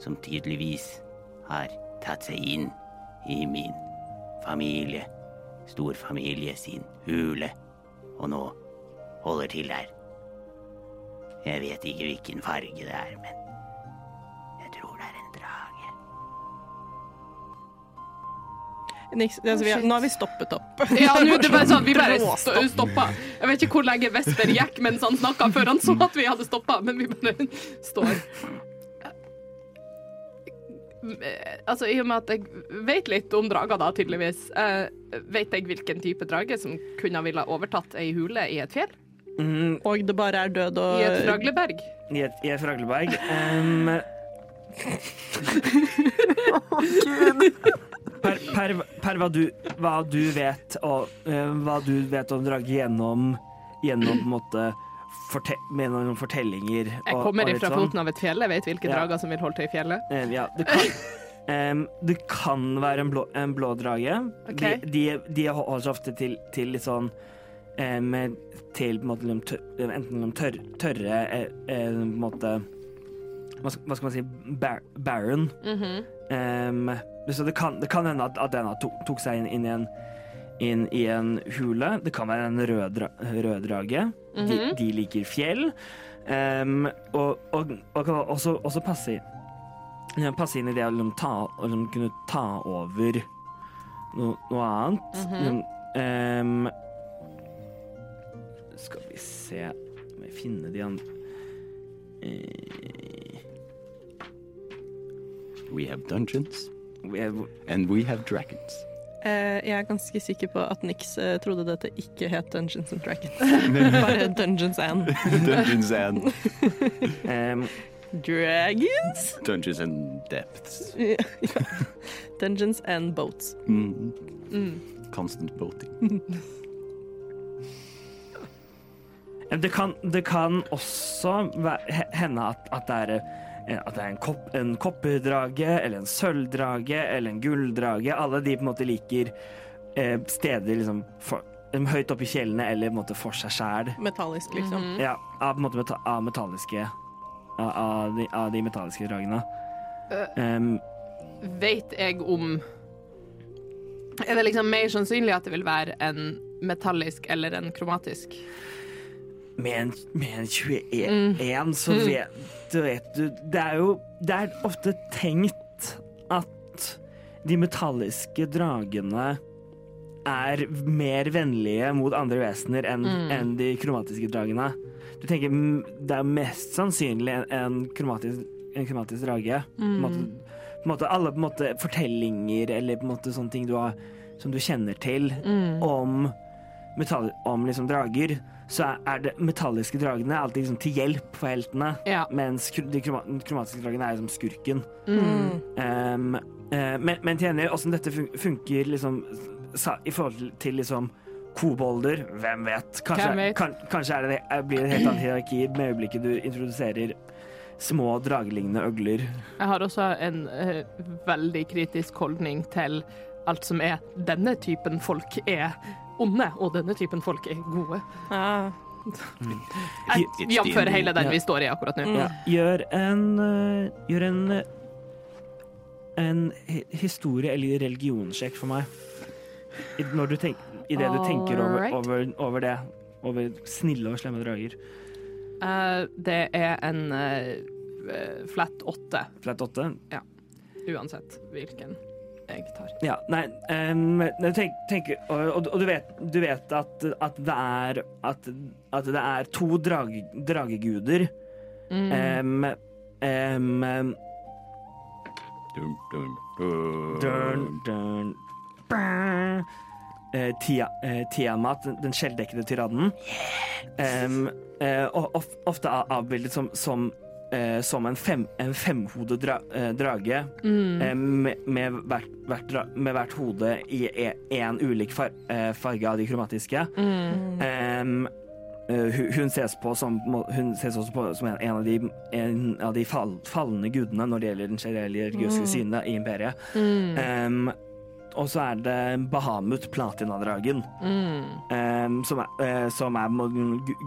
Som tydeligvis har tatt seg inn i min familie. Storfamilie sin hule. Og nå holder til der. Jeg vet ikke hvilken farge det er, men Nix, altså, vi nå har vi stoppet opp. Ja, nå det bare sånn, vi bare stoppa. Jeg vet ikke hvor lenge Vesper gikk mens han snakka, før han så at vi hadde stoppa, men vi bare står. Altså, I og med at jeg vet litt om drager, da, tydeligvis, eh, vet jeg hvilken type drage som kunne ville overtatt ei hule i et fjell? Mm, Og det bare er død og I et fragleberg? I et, i et fragleberg. Um, per, per, per hva, du, hva du vet og uh, hva du vet om drage gjennom Gjennom på en måte forte, med noen fortellinger Jeg kommer og ifra sånn. foten av et fjell, jeg vet hvilke Ja. drager som vil holde til i fjellet. Uh, ja, det kan, um, det kan være en blå, en blå drage. Okay. De, de, de holder seg ofte til, til litt sånn um, Til på en måte tør, enten de tørr, tørre eh, eh, på en måte hva skal, hva skal man si bar, barren. Mhm. Em, så det kan, det kan hende at, at denne tok, tok seg inn, inn, i en, inn i en hule. Det kan være en rød, rød drage. de, -hmm. de liker fjell. Um, og, og, og kan også, også passe, passe inn i det å liksom ta, liksom kunne ta over noe, noe annet. Mm -hmm. um, skal vi se Må jeg finne de andre Eh, We have dungeons, jeg- and we have dragons. Uh, jeg er ganske sikker på at Nix uh, trodde dette ikke het Dungeons and Dragons. Bare Dungeons and dungeons and um, Dragons? dungeons and depths. Ja. Dungeons and boats. Mm. Mm. Constant boating. Det kan, det kan også hende at, at det er, eh, at det er en, kopp, en kopperdrage, eller en sølvdrage, eller en gulldrage. Alle de på en måte liker eh, steder liksom for, høyt oppe i fjellene, eller på en måte for seg sjæl. Metallisk, liksom. Mhm. Ja, av, på en måte meta av metalliske av, av, de, av de metalliske dragene. Øh. Em, Vet jeg om Er det liksom mer sannsynlig at det vil være en metallisk eller en kromatisk? Med en, med en 21, så vet, du- vet du Det er jo Det er ofte tenkt at de metalliske dragene er mer vennlige mot andre vesener enn enn de kromatiske dragene. Du tenker mm, det er mest sannsynlig en, en, kromatisk, en kromatisk drage. På en måte, på måte, alle på måte fortellinger eller på en måte sånne ting du har, som du kjenner til om, metall, om liksom drager, så er- det metalliske dragene alltid liksom til hjelp for heltene. Ja. Mens de kromatiske dragene er liksom skurken. Mm. Um, uh, men, men til gjengjeld, åssen dette fun- funker liksom sa, i forhold til, liksom kobolder, hvem vet? Kanskje, Hvem vet? Kan, kanskje det, blir det et helt annet hierarki med øyeblikket du introduserer små dragelignende øgler. Jeg har også en uh, veldig kritisk holdning til alt som er denne typen folk er onde, og denne typen folk er gode. Ja. Jeg It's hele den ja. vi står i akkurat nå. Ja, gjør en øh, Gjør en øh, en historie- eller religionssjekk for meg. I, når du tenk, I det du tenker over, right. over, over det. Over snille og slemme drager. Uh, det er en uh, eh, flat åtte, Flat åtte. uansett hvilken jeg tar. Ja, nei um, tenk, tenk, og, og, og du vet, du vet at, at det er at, at det er to drag, drageguder. Mm. Um, um, Dun, dun, dun. dun, dun. Eh, Tia, uh, Tiamat, den- skjelldekkede tyrannen. Um, uh, ofte avbildet som, som, eh, som en, fem, en femhodet dra, eh, drage. Mm. eh, med, med, hvert, hvert, dra- med hvert hode i én ulik far, eh, farge av de kromatiske. Mm. Eh, hun, hun ses på som Hun ses også på som en, av de, en av de fall, falne gudene når det gjelder den generelle religiøse synet i imperiet. Mm. Og så er det Bahamut, platinadragen, Mm. um, som, er, uh, som er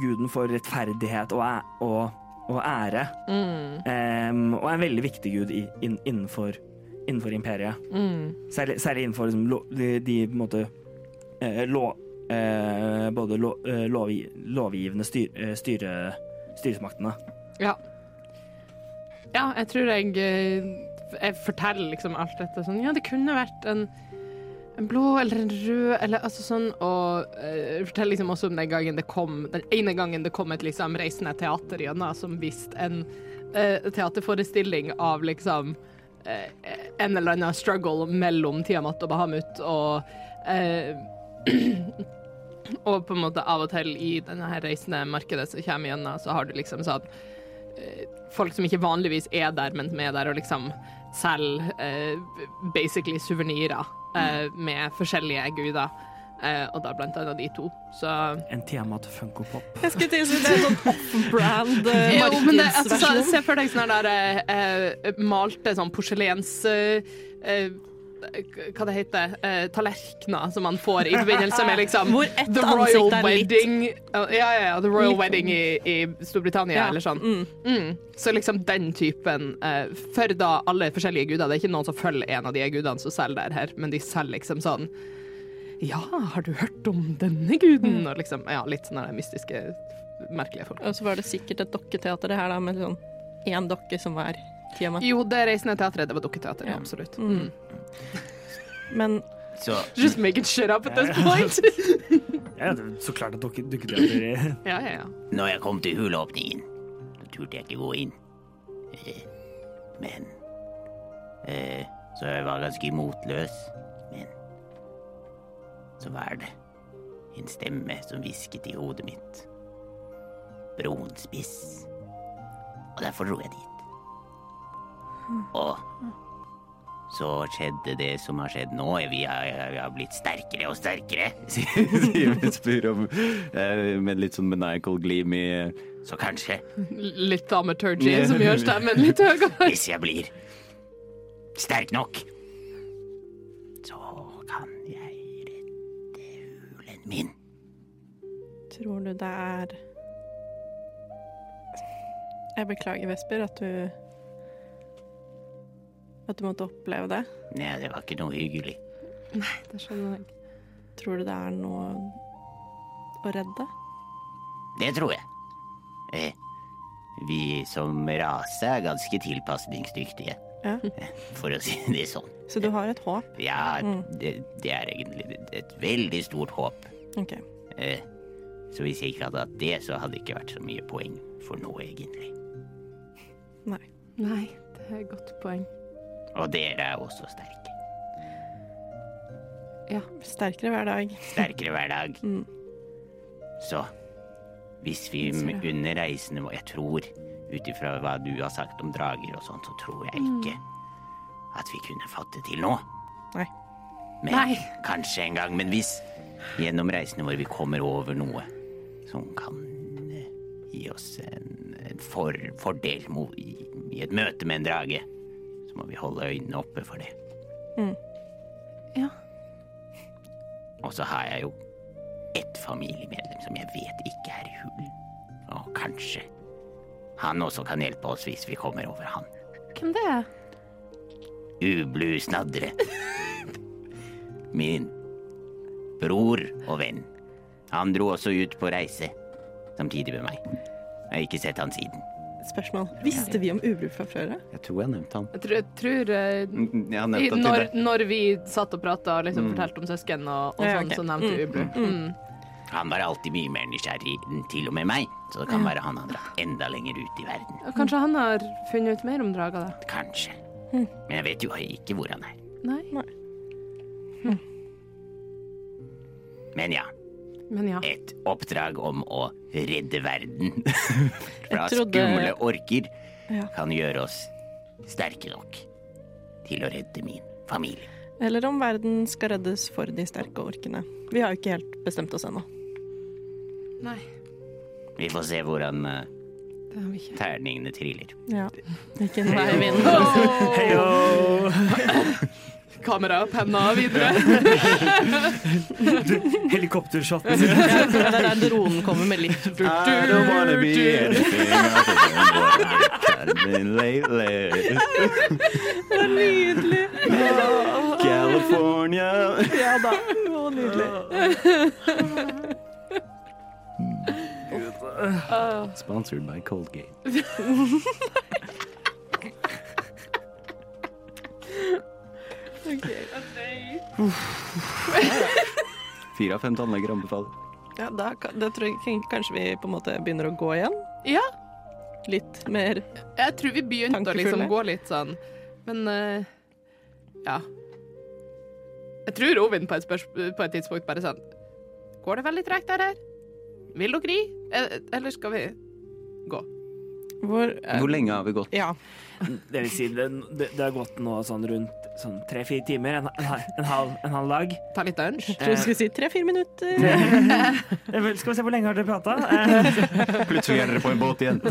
guden for rettferdighet og, og, og ære. Mm. Um, og er en veldig viktig gud i, in, innenfor, innenfor imperiet. Mm. Særlig, særlig innenfor liksom, lo, de, de måte eh, lo, eh, Både lo, eh, lovgi, lovgivende styr, eh, styre, styresmaktene. Ja. Ja, jeg tror jeg eh, Jeg forteller liksom alt dette sånn Ja, det kunne vært en en blå eller en rød eller altså sånn, og uh, forteller liksom også om den gangen det kom Den ene gangen det kom et liksom reisende teater gjennom som viste en uh, teaterforestilling av liksom uh, en eller annen struggle mellom Tiamat og Bahamut og Og på en måte av og til i denne her reisende markedet som kommer gjennom, så har du liksom sånn Folk som ikke vanligvis er der, men som er der og liksom selger basically suvenirer eh, med forskjellige guder. Eh, og da blant annet de to. Så En Tiamat Funko Pop. Jeg skulle til å si det er sånn off-brand eh, Jo, men det, altså, så, markedsversjon. se for deg sånne der eh, malte sånn porselens... eh, eh, hva det heter uh, Tallerkener som man får i forbindelse med liksom Hvor ett The Royal er litt- Wedding Ja, ja, ja, The Royal Litt- Wedding i, i Storbritannia, Ja, eller sånn. mm. Mm. Så liksom den typen uh, For da alle forskjellige guder. Det er ikke noen som følger en av de gudene som selger der her, men de selger liksom sånn Ja, har du hørt om denne guden? Og liksom, ja, litt sånne der mystiske, merkelige folk. Og så var det sikkert et dokketeater det her, da, med sånn én dokke som var Tiamat. Jo, det Reisende teatret, det var dukketeater, ja, absolutt. Mm. Mm. Men Så Just making shit up at this point. Ja, det er så klart at dukke- dukketeater ja, ja, ja. når jeg kom til huleåpningen, så turte jeg ikke gå inn. Eh, Men eh, Så jeg var ganske motløs. Men så var det en stemme som hvisket i hodet mitt. Bronspiss. Og derfor dro jeg dit. Og så skjedde det som har skjedd nå. Vi har, vi har blitt sterkere og sterkere. Sier spør om eh, med litt sånn maniacal gleam i Så kanskje, Litt thaumaturgy som gjør stemmen litt høyere. hvis jeg blir sterk nok, så kan jeg redde hulen min. tror du det er Jeg beklager, Vesper, at du At du måtte oppleve det. Nei, det var ikke noe hyggelig. Nei, Det skjønner jeg. Tror du det er noe å redde? Det tror jeg. Eh, vi som rase er ganske tilpasningsdyktige, Ja. for å si det sånn. Så du har et håp? Ja, Mm. det, det er egentlig et veldig stort håp. OK. Eh, så hvis jeg ikke hadde hatt det, så hadde det ikke vært så mye poeng for noe, egentlig. Nei. Nei, det er et godt poeng. Og dere er også sterke. Sterkere hver dag. Sterkere hver dag. Mm. Så hvis vi under reisene våre Jeg tror, ut ifra hva du har sagt om drager og sånt, så tror jeg ikke at vi kunne fått det til nå. Nei. Men Nei. kanskje en gang. Men hvis gjennom reisene våre vi kommer over noe som kan eh, gi oss en, en for, fordel i, i et møte med en drage, så må vi holde øynene oppe for det. Ja. Og så har jeg jo ett familiemedlem som jeg vet ikke er i hulen. Og kanskje han også kan hjelpe oss hvis vi kommer over han. Hvem det er? Ublu Snadre. Min bror og venn. Han dro også ut på reise samtidig med meg. Jeg har ikke sett han siden. Spørsmål. Visste vi om ubruk fra før? Jeg tror jeg nevnte han. Jeg tror, jeg tror eh, Mm, Jeg i, nevnt til når, når vi satt og prata og liksom Mm. fortalte om søsken og, og Ja, sånn, ok. så nevnte vi ubruk. Mm. Han var alltid mye mer nysgjerrig enn til og med meg, så det kan være han har dratt enda lenger ut i verden. Kanskje han har funnet ut mer om draga, da? Kanskje. Men jeg vet jo ikke hvor han er. Nei? Men ja, Men ja. et oppdrag om å redde verden fra trodde- skumle orker Ja. kan gjøre oss sterke nok til å redde min familie. Eller om verden skal reddes for de sterke orkene. Vi har jo ikke helt bestemt oss ennå. Nei, Vi får se hvordan uh, det ikke. terningene triller. Ja. Hvilken vei vinden Heyo! og penna videre. Helikoptershot. Det er der dronen kommer med litt I don't wanna be anything Det er. Nydelig! California. Ja da. Å, nydelig. Sponsored by Colgate. Fire av fem tannleger anbefaler. Ja, da, da tror jeg kanskje vi på en måte begynner å gå igjen. Ja, Litt mer jeg tror vi begynte å liksom gå litt sånn, men uh, ja. Jeg tror Ovin på et, på et tidspunkt bare sånn Går det veldig tregt der her? Vil dere ri? Eh, Eller skal vi gå? Hvor, uh, Hvor lenge har vi gått? Ja. Det vil si, det, det, det har gått nå sånn rundt sånn tre-fire timer. En, en, en, halv, en halv dag. Ta litt lunsj? Jeg tror du skulle si tre-fire minutter. Eh, Skal vi se hvor lenge har dere prata? Eh, Plutselig er dere på en båt igjen.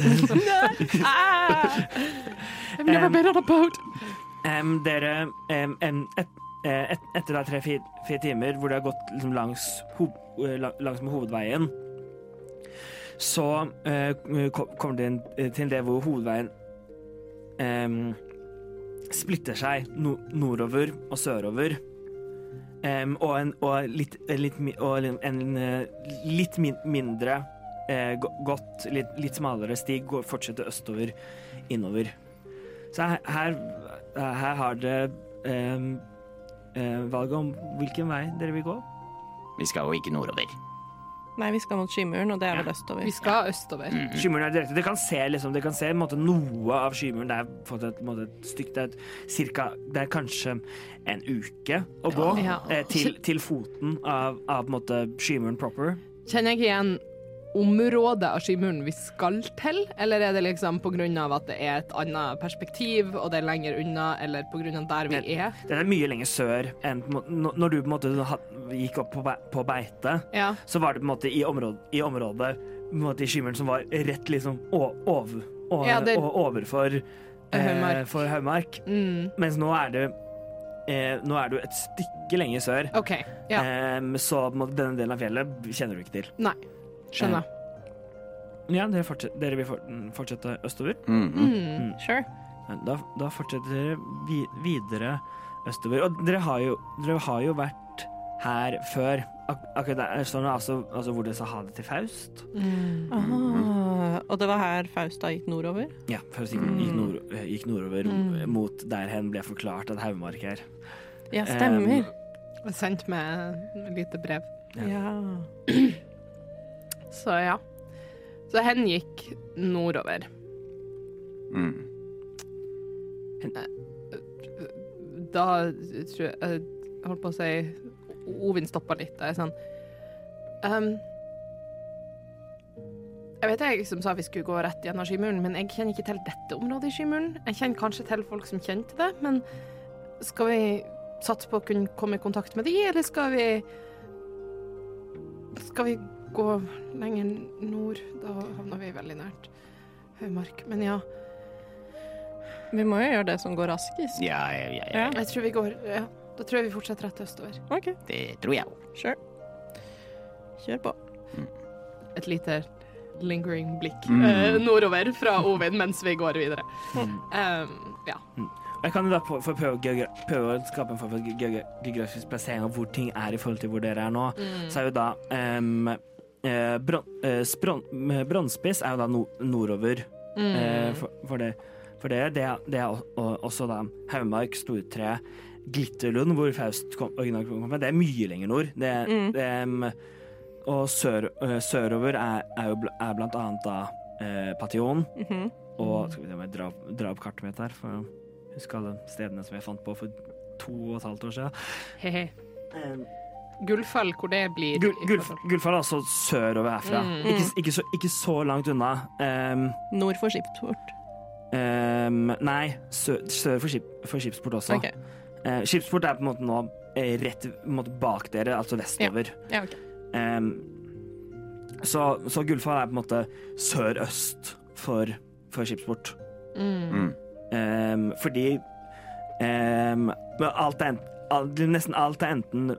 I've never been on a boat. Um, dere um, et, eh, et, Etter da tre-fire fire timer hvor det har gått liksom langs, ho, eh, langs med hovedveien, så uh, kommer dere til det hvor hovedveien em, splitter seg no, nordover og sørover. Um, og en, og litt, litt, og en eh, litt min, mindre eh, godt, litt, litt smalere stig går, fortsetter østover, innover. Så her, her har dere um, eh, valget om hvilken vei dere vil gå. Vi skal jo ikke nordover. Nei, vi skal mot Skymuren, og det er vel østover. Vi skal østover. Mm. Skymuren er direkte. Dere kan se, liksom, dere kan se en måte, noe av Skymuren. Det er fått et, måte, et stykke Det er, et, cirka, det er kanskje en uke å gå Ja. eh, til, til foten av, av på måte, Skymuren proper. Kjenner jeg ikke igjen området av Skymuren vi skal til, eller er det liksom av at det er et annet perspektiv, og det er lenger unna, eller av der vi er? Det er mye lenger sør enn når- du på en måte gikk opp på, beite, Ja. så var det på en måte i området, i, området, måte, i Skymuren som var rett liksom over, over, Ja, det- overfor eh, for Haugmark. Mm. Mens nå er det eh, Nå er du et stykke lenger sør. okay, Ja. eh, så denne delen av fjellet kjenner du ikke til. Nei. Skjønner. Ja, dere, dere vil fortsette østover? Mhm. Mm. Sure. Da, da fortsetter dere vi, videre østover. Og dere har jo, dere har jo vært her før. Ak akkurat der står det altså, altså hvor dere sa ha det til Faust. Mm. Mm. og det var her Fausta gikk nordover? Ja, Faust gikk, gikk, nord, gikk nordover Mm. mot der hen ble forklart at Haugmark er. Ja, stemmer. Um, Sendt med et lite brev. ja. Så ja. Så hen gikk nordover. Mm. Da tror jeg Jeg holdt på å si Ovin stoppa litt. Jeg er sånn um, Jeg vet jeg som sa vi skulle gå rett gjennom Skimuren, men jeg kjenner ikke til dette området i Skimuren. Jeg kjenner kanskje til folk som kjente det, men skal vi satse på å kunne komme i kontakt med de, eller skal vi Skal vi gå lenger nord? Da havner vi veldig nært Høymark. Men ja, Vi må jo gjøre det som går raskest. Ja, ja, ja, ja. jeg tror vi går Ja, da tror jeg vi fortsetter rett østover. OK, Det tror jeg òg. sure. Kjør på. Et lite lingering blikk Mm. eh, nordover fra Ovin mens vi går videre. Mm. Um, ja. Og Jeg kan jo da på- for prøve, prøve å skape en form for geografisk plassering av hvor ting er i forhold til hvor dere er nå. Så er jo da um, eh, Brannspiss eh, eh, er jo da no, nordover eh, for, for, det, for det, Det, er- det er også da Haugmark, Stortre, Glitterlund, hvor Faust kom, originalt kom fra. Det er mye lenger nord. Det, Mm. det, um, og sør, eh, sørover er, er jo bl er blant annet da eh, Pation. Mhm. Og skal vi se om jeg drar, drar opp kartet mitt her, for å huske alle stedene som jeg fant på for to og et halvt år siden. He-he. Gullfall, hvor det blir Gull, i gullfall er altså sørover herfra. Mm. Ikke, ikke, så, ikke så langt unna. Um, Nord for skipsport. um, nei, sør, sør for, skip, for skipsport også. Okay. Uh, skipsport er på en måte nå eh, rett måte bak dere, altså vestover. Ja, ok. Um, så, så Gullfall er på en måte sør-øst for, for skipsport. Mm. Um, fordi um, alt er, ent- alt, nesten alt er enten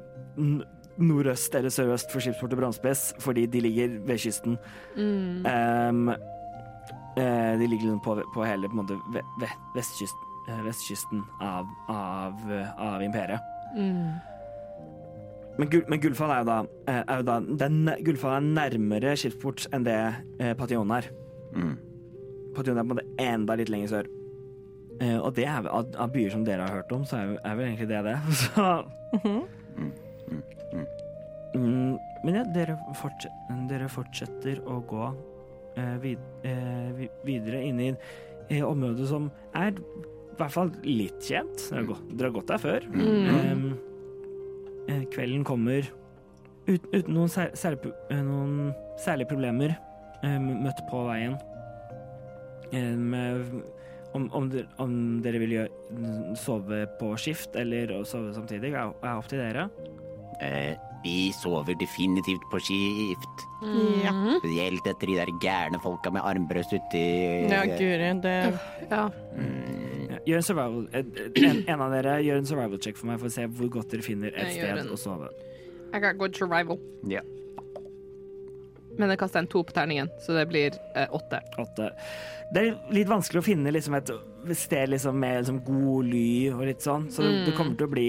nordøst eller sørøst for skipsport og Brannspiss, fordi de ligger ved kysten. Mm. Um, uh, de ligger liksom på, på hele på en måte, ve, ve, vestkyst, uh, vestkysten av, av, av imperiet. Mm. Men, gull, men Gullfall er jo da, eh, er jo da den, Gullfall er nærmere skipsport enn det eh, Pation er. Mm. Pation er på en måte enda litt lenger sør. Uh, og det er av, av byer som dere har hørt om, så er, er vel egentlig det det. Så, Mhm. Mm, men ja, dere, fortset, dere fortsetter å gå eh, vid, eh, videre inn i eh, området som er i hvert fall litt kjent. Dere gått, dere har gått der før. Mm. Eh, eh, kvelden kommer uten, uten noen, sær, særlig, eh, noen særlige problemer eh, møtt på veien. Eh, med, om, om, dere, om dere vil gjøre, sove på skift eller sove samtidig, er, er opp til dere. Eh, vi sover definitivt på skift. Ja. Mm. Spesielt etter de der gærne folka med armbrøst uti Ja, guri, det Ja. Mm. Gjør en survival eh, en, en av dere gjør en survival check for meg for å se hvor godt dere finner et Jeg sted å sove. I got good survival. Ja. Men jeg kaster en to på terningen, så det blir eh, åtte. Åtte. Det er litt vanskelig å finne liksom, et sted liksom, med liksom, god ly og litt sånn, så det, det kommer til å bli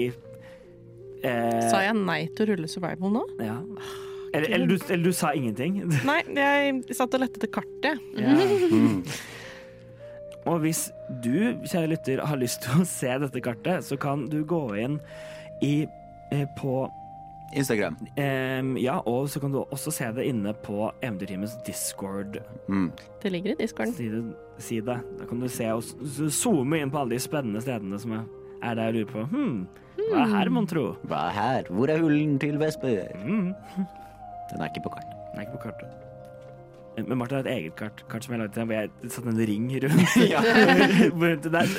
eh, Sa jeg nei til å rulle survival nå? Ja. Eller, eller, du, eller du sa ingenting. Nei, jeg satt og lette etter kartet. Ja. Mm. Og hvis du, kjære lytter, har lyst til å se dette kartet, så kan du gå inn i eh, på Instagram. em, Ja, og så kan du også se det inne på Eventyrteamets Discord-side. Mm. Det ligger i discorden. side. Da kan du se og zoome inn på alle de spennende stedene som er, er der og lurer på Hm, hva er her, mon tro? Hva er her? Hvor er hullen til Vesper? Mm. Den er ikke på kart. Den er ikke på kartet. Men Martin har et eget kart, kart som jeg lagde til deg, hvor jeg satte en ring rundt. Ja. Hvor det, er,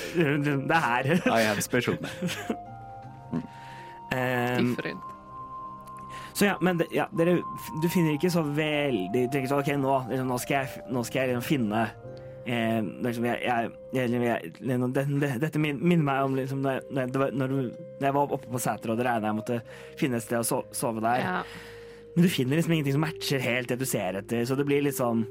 det er her. I have special. Em, Different. så ja, men det, ja, dere, du finner ikke så veldig Du tenker sånn OK, nå, liksom, nå skal jeg, nå skal jeg liksom finne eh, liksom, jeg, jeg, jeg, liksom, det, det, Dette minner meg om liksom, når, når, det var, når, jeg var oppe på Sæter og det regna jeg måtte finne et sted å so, sove der. Ja. Men du finner liksom ingenting som matcher helt det du ser etter, så det blir litt sånn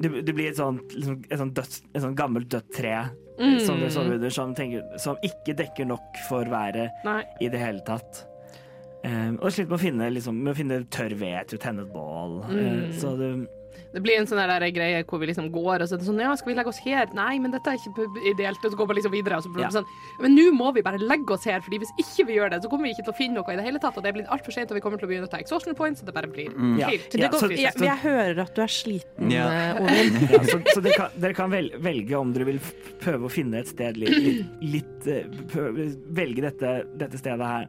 det, det blir et sånt, liksom, et sånt, dødt, et sånt gammelt dødt tre Mm. som, under, som, tenker, som ikke dekker nok for været Nei. i det hele tatt. Eh, og sliter med å finne, liksom, med å finne tørr ved til å tenne et bål. Mm. Eh, så det, Det blir en sånn der greie hvor vi liksom går og så er det sånn Ja, skal vi legge oss her? Nei, men dette er ikke ideelt. Og så går vi liksom videre. Og så blir det Ja. sånn Men nå må vi bare legge oss her, Fordi hvis ikke vi gjør det, så kommer vi ikke til å finne noe i det hele tatt. Og det blir altfor sent, og vi kommer til å begynne å ta exhaustion points, så det bare blir Ja. helt Det Ja, går, så- jeg, jeg hører at du er sliten, Ja. eh, Ovin. ja, så, så dere kan, dere kan velge om dere vil prøve å finne et sted litt, litt, litt eh, prøve, Velge dette, dette stedet her.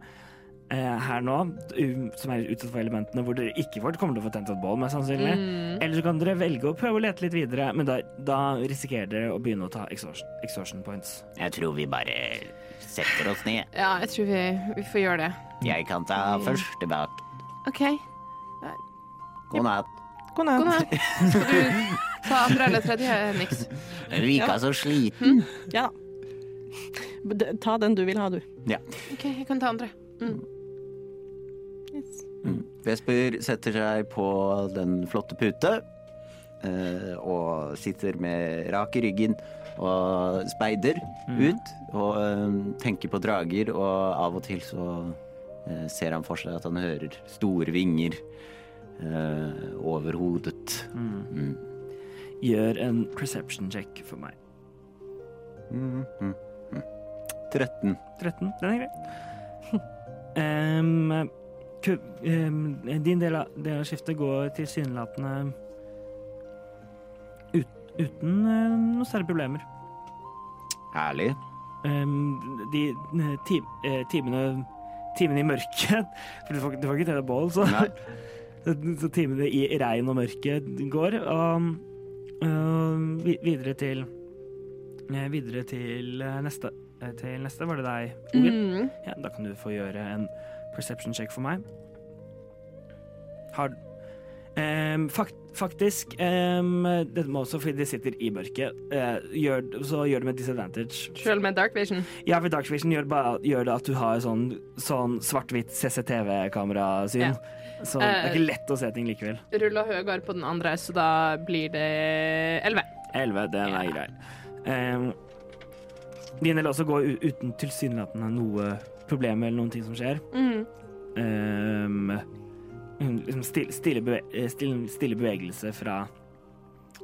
Eh, her nå, som er utsatt for elementene, hvor dere ikke får, kommer til å få tent et bål, mest sannsynlig. Mm. Eller så kan dere velge å prøve å lete litt videre, men da, da risikerer dere å begynne å ta exhaustion, exhaustion points. Jeg tror vi bare setter oss ned. Ja, jeg tror vi, vi får gjøre det. Jeg kan ta første bak. OK. God natt. God God natt. Skal du ta andre eller tredje, Nix? Vika så sliten. Ja da. Ta den du vil ha, du. Ja. OK, jeg kan ta andre. Mm. Mm. Vesper setter seg på den flotte pute eh, og sitter med rak i ryggen og speider ut og eh, tenker på drager, og av og til så eh, ser han for seg at han hører store vinger eh, over hodet. Mm. Gjør en perception check for meg. Mm, mm, mm. 13. 13. Den er grei. Em, din del av, del av skiftet går tilsynelatende ut, uten eh, noen særlige problemer. Herlig. De eh, ti, timene, timene i mørket For du får, du får ikke tenne bål, så, så timene i regn og mørke går. Og, og videre til eh, Videre til neste. Til neste var det deg, Ogil. Mm. Ja, da kan du få gjøre en perception check for meg. Har um, fakt, Faktisk um, Dette må også fordi de sitter i mørket. uh, gjør, så gjør det med disadvantage. Selv med dark vision. Ja, for Dark Vision gjør, bare, gjør det at du har sånn, sånn svart-hvitt CCTV-kamerasyn. Ja. Så det er Eh, ikke lett å se ting likevel. Ruller høyere på den andre, så da blir det 11. 11, den er Ja. grei. Um, din del også går uten tilsynelatende noe problem eller noen ting som skjer. Mm. um, liksom stille, stille, beve, eh, stille, stille bevegelse fra,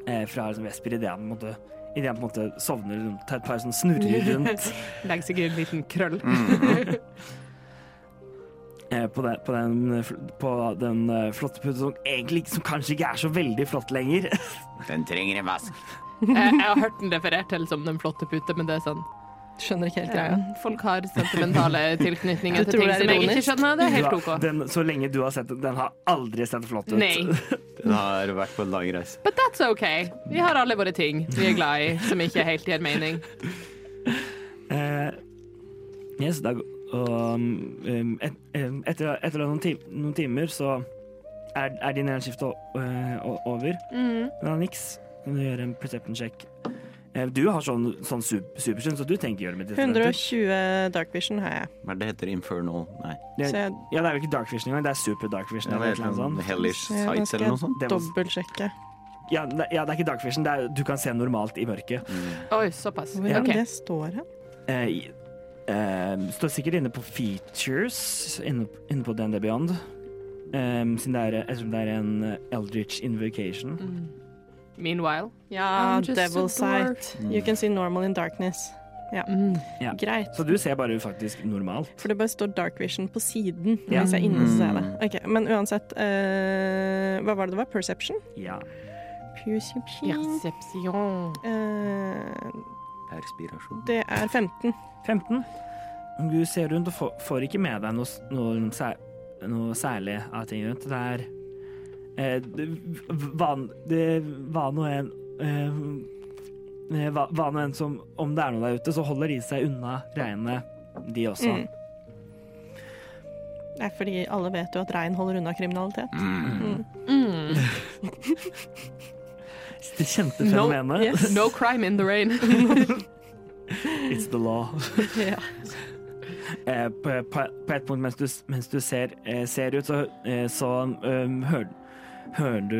eh, fra liksom Vesper idet han, på en måte- i det han på en måte sovner, liksom, tar et par sånne snurrer rundt Legger seg i en liten krøll. eh, på den, på den, eh, på den eh, flotte puta som egentlig som kanskje ikke er så veldig flott lenger. Den trenger en vask. jeg, jeg har hørt den referert til som den flotte pute, men det er sånn Skjønner ikke helt greia. ja, Folk har sentimentale tilknytninger til ting som jeg ikke skjønner. Det er helt OK. Den, så lenge du har sett den, den har aldri sett flott ut. Nei. Den har vært på en lang reise. But that's OK. Vi har alle våre ting vi er glad i, som ikke helt gir mening. Uh, yes, da, um, et, um, etter, etter noen, ti, noen timer så er, er din energiskift o- eh, over. Mm. Men Nix. Kan du gjøre en perception check? Eh, Du har sånn, sånn sup- supersyn, så du tenker gjøre med disadvantage. 120 dark vision har jeg. Hva det heter? Infernal? Nei. Det, Så jeg ja, det er jo ikke dark vision engang, det er super dark vision. Ja, det er sånn sånt. Hellish Sights eller noe sånt. Dobbeltsjekke. Ja, det, ja, det er ikke dark vision, det er, du kan se normalt i mørket. Oi, såpass. Hvor er Okay. det står hen? Eh, eh, står sikkert inne på features, inne, inne på DND Beyond. Um, siden det er, det er en eh, Eldritch Invocation. Mm. Meanwhile Ja, devil sight. You can see normal in darkness. mm. Ja. Greit. Så du ser bare faktisk normalt. For det bare står dark vision på siden. Ja. Hvis jeg er inne, så ser jeg det. Okay, Men uansett, uh, hva var det det var? Perception? Ja. Perception. Perception. Eh, Perspirasjon. det er 15. 15. Du ser rundt og får, får ikke med deg noe, noe, noe særlig av ting rundt. Det er eh, det, van, nå enn eh, eh, va- nå enn som Om det er noe der ute, så holder de seg unna regnet, de også. Mm. Det er fordi alle vet jo at regn holder unna kriminalitet. Mm. Mm. Det kjente No, yes. No crime in the rain. It's the law. yeah. Eh, på, på, på et punkt mens du, mens du ser, eh, ser ut, så, eh, så um, hører, hører du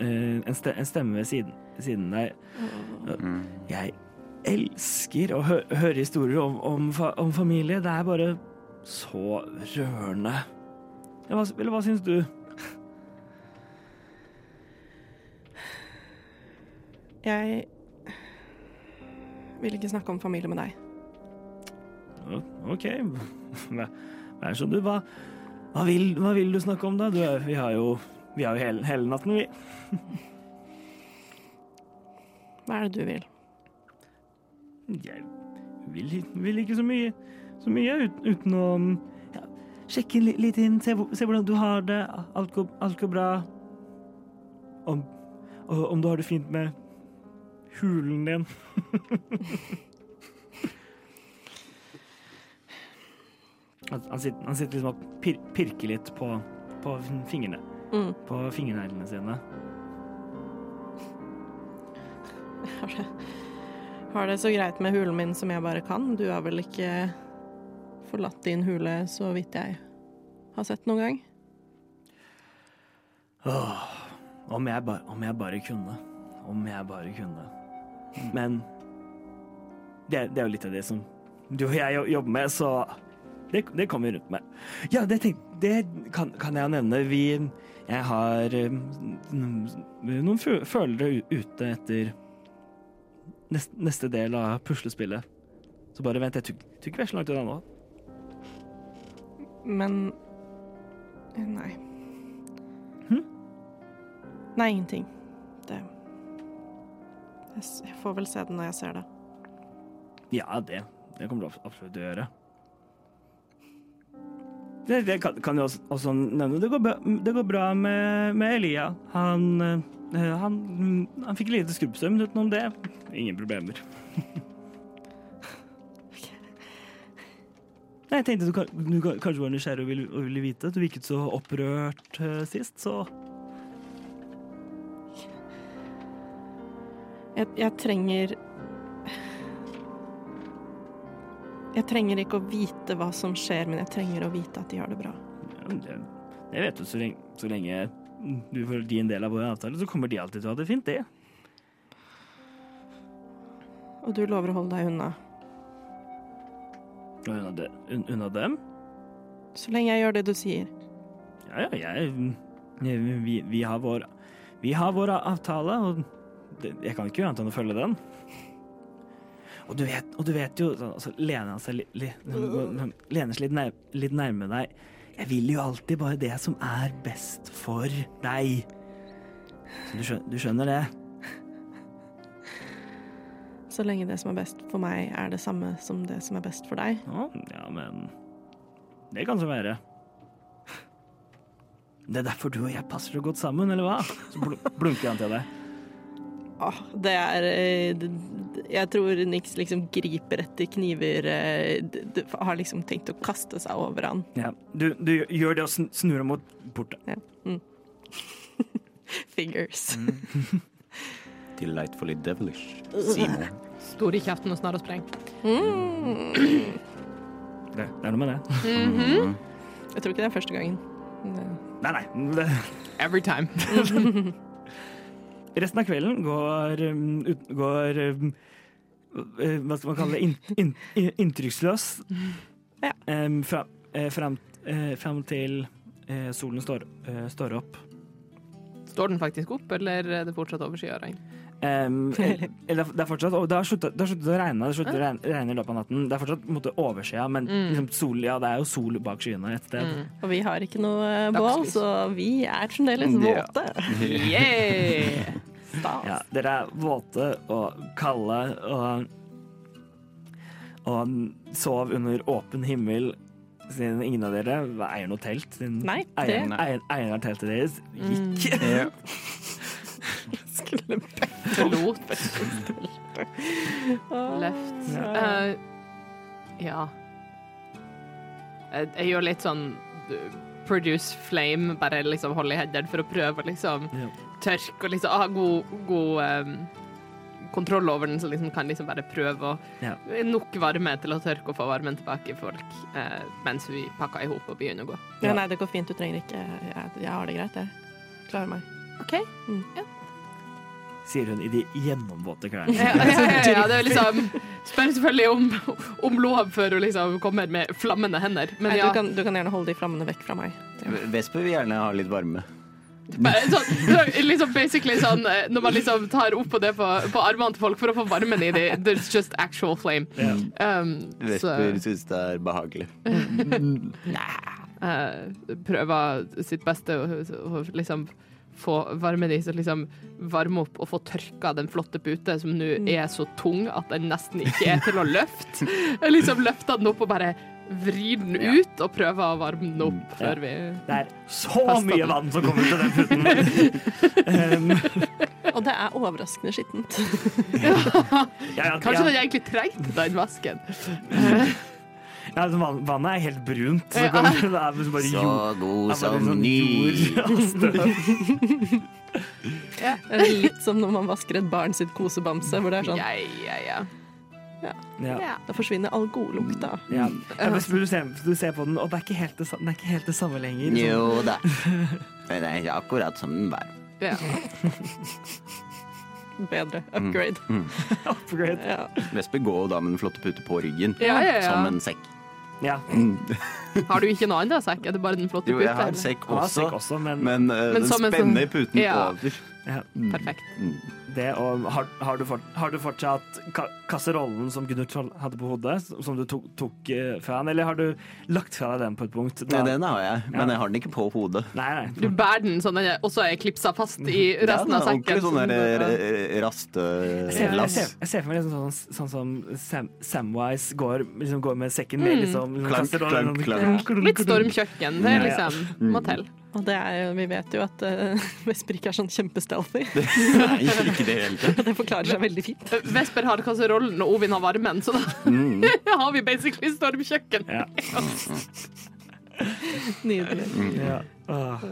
eh, en, ste, en stemme ved siden, siden deg. Mm. Jeg elsker å hø høre historier om, om, fa om familie. Det er bare så rørende. Hva, eller hva syns du? Jeg vil ikke snakke om familie med deg. OK, Vær- så du. Hva, hva, vil, hva vil du snakke om, da? Du, vi har jo, vi har jo hele, hele natten, vi. Hva er det du vil? Jeg vil, vil ikke så mye, så mye ut, uten å ja, sjekke li, litt inn, se, se hvordan du har det. Alt går, alt går bra. Om, om du har det fint med hulen din. Han, han, sitter, han sitter liksom og pir, pirker litt på, på fingrene. Mm. På fingerneglene sine. Har det, har det så greit med hulen min som jeg bare kan. Du har vel ikke forlatt din hule så vidt jeg har sett noen gang? Åh, om, jeg ba, om jeg bare kunne. Om jeg bare kunne. Men det, det er jo litt av det som du og jeg jobber med, så det, det kommer rundt med. Ja, det, tenk, det kan, kan jeg nevne. Vi Jeg har eh, noen fø- følere ute etter neste, neste del av puslespillet. Så bare vent, jeg tror tror ikke vi er så langt unna nå. Men Nei. Hm? Nei, ingenting. Det jeg får vel se det når jeg ser det. Ja, det, det kommer du absolutt til å gjøre. Det, det kan, kan jeg også, nevne. Det går, bra, det går bra med, med Elia. Han, eh, han, han fikk lite skrubbsøm utenom det. Ingen problemer. Nei, Jeg tenkte du, du kanskje var nysgjerrig og ville, og ville vite. Du virket så opprørt uh, sist, så Jeg, jeg trenger Jeg trenger ikke å vite hva som skjer, men jeg trenger å vite at de har det bra. det, det vet du. Så lenge, så lenge du gi en del av vår avtale, så kommer de alltid til å ha det fint, det. Og du lover å holde deg unna. Unna, de, un, unna dem? Så lenge jeg gjør det du sier. Ja, ja, jeg, jeg vi, vi, har vår, vi har vår avtale, og det, jeg kan ikke gjøre annet enn å følge den. Og du vet, og du vet jo så Lener han seg li, li, lener seg litt, nær, litt nærme deg. Jeg vil jo alltid bare det som er best for deg. Så du skjønner, du skjønner det? Så lenge det som er best for meg, er det samme som det som er best for deg. Ja, men Det kan så være. Det er derfor du og jeg passer så godt sammen, eller hva? Så blunker han til deg. Åh, det er eh, Jeg tror Nix liksom griper etter kniver eh, Har liksom tenkt å kaste seg over han. Ja, du, du gjør det og sn- snur deg mot porten. Fingers. Delightfully devilish. Simon. Stor i kjeften og snar og spreng. Mm. Det, det er noe med det. Mhm. Jeg tror ikke det er første gangen. Nei, nei. Every time. Resten av kvelden går, um, går um, eh, Hva skal man kalle det? In, in, in, inntrykksløs. Ja. Um, fra, fram, eh, fram til eh, solen står, står opp. Står den faktisk opp, eller er det fortsatt overskyet regn? Um, det er fortsatt og det har sluttet, det har sluttet å regne. Det har sluttet å regne, regne i løpet av natten. Det er fortsatt på en måte overskya, men Mm. liksom, sol, ja, det er jo sol bak skyene et sted. Mm. Og vi har ikke noe eh, bål, så vi er fremdeles våte. Yeah! Stas. Ja, dere er våte og kalde og Og sov under åpen himmel siden ingen av dere eier noe telt. Siden Nei, det- eieren, eieren av teltet deres gikk. Ja. Skulle Løft. Uh, Ja. Eh. Jeg, gjør litt sånn uh, produce flame, bare liksom holde i hendene for å prøve å liksom Ja. tørke og liksom ha god, god um, kontroll over den, så liksom kan liksom bare prøve å Ja. Nok varme til å tørke og få varmen tilbake i folk uh, mens vi pakker i hop og begynner å gå. Ja, nei, det går fint. Du trenger ikke Jeg, jeg har det greit, jeg. Klarer meg. OK? Sier hun i de gjennomvåte klærne. Ja, ja, ja, ja, det er liksom Spør selvfølgelig om, om lov før hun liksom kommer med flammende hender. Men Nei, ja, du, kan, du kan gjerne holde de flammene vekk fra meg. Vesper vil gjerne ha litt varme. sånn, så- liksom basically sånn eh, Når man liksom tar opp på det på, på armene til folk for å få varmen i dem, there's just actual flame. Yeah. Um, Vesper syns det er behagelig. eh, prøver sitt beste å liksom få varme de, så liksom varme opp og få tørka den flotte pute som nå er så tung at den nesten ikke er til å løfte. Jeg liksom løfter den opp og bare vrir den ut og prøver å varme den opp før vi Det er så mye den. vann som kommer til den putten. um, Og det er overraskende skittent. ja, ja, Kanskje ja. den egentlig trengte den vasken. Ja, altså, vannet er helt brunt. Så Ja. kommer det er liksom bare Så jord. god det er bare som sånn ny. ja. Det er litt som når man vasker et barn sitt kosebamse, hvor det er sånn Ja, ja, ja. Ja. ja. Da forsvinner all godlukta. Ja. Ja, men du, ser, du ser på den, og det er ikke helt det, er ikke helt det samme lenger. Sånn. Jo da. Det er akkurat som den var. ja. Bedre. Upgrade. Upgrade. Ja. Vesper går da med den flotte pute på ryggen. Ja, ja, ja. Som en sekk. Ja. Har du ikke noe annen sekk? Er det bare den flotte Jo, jeg har sekk også, sekk også, men, men, eh, Men den spenner sånn- puten Ja. over. ja, Perfekt. Det og har, har, du fort, har du fortsatt ka kasserollen som Gunnar Troll hadde på hodet, som du tok, tok eh, fra han, eller har du lagt fra deg den på et punkt? Nei, den har jeg, men Ja. jeg har den ikke på hodet. Nei, nei. Du bærer den sånn den er- også er klipsa fast i resten av er ordentlig sekken. sånn der Ja. eh, Jeg ser, jeg, ser, jeg ser for meg liksom sånn, sånn som Sam, Samwise går, liksom går med sekken med Mm. liksom, liksom Klank, sånn- klank. Litt stormkjøkken. Det er Ja, ja. liksom må til. Og det er jo, vi vet jo at uh, Vesper ikke er sånn kjempestealthy. Nei, ikke det hele tatt. Det forklarer seg veldig fint. Vesper har kasserollen, og Ovin har varmen, så da Mm. har vi basically stormkjøkken. Ja. Nydelig. Ja. Åh.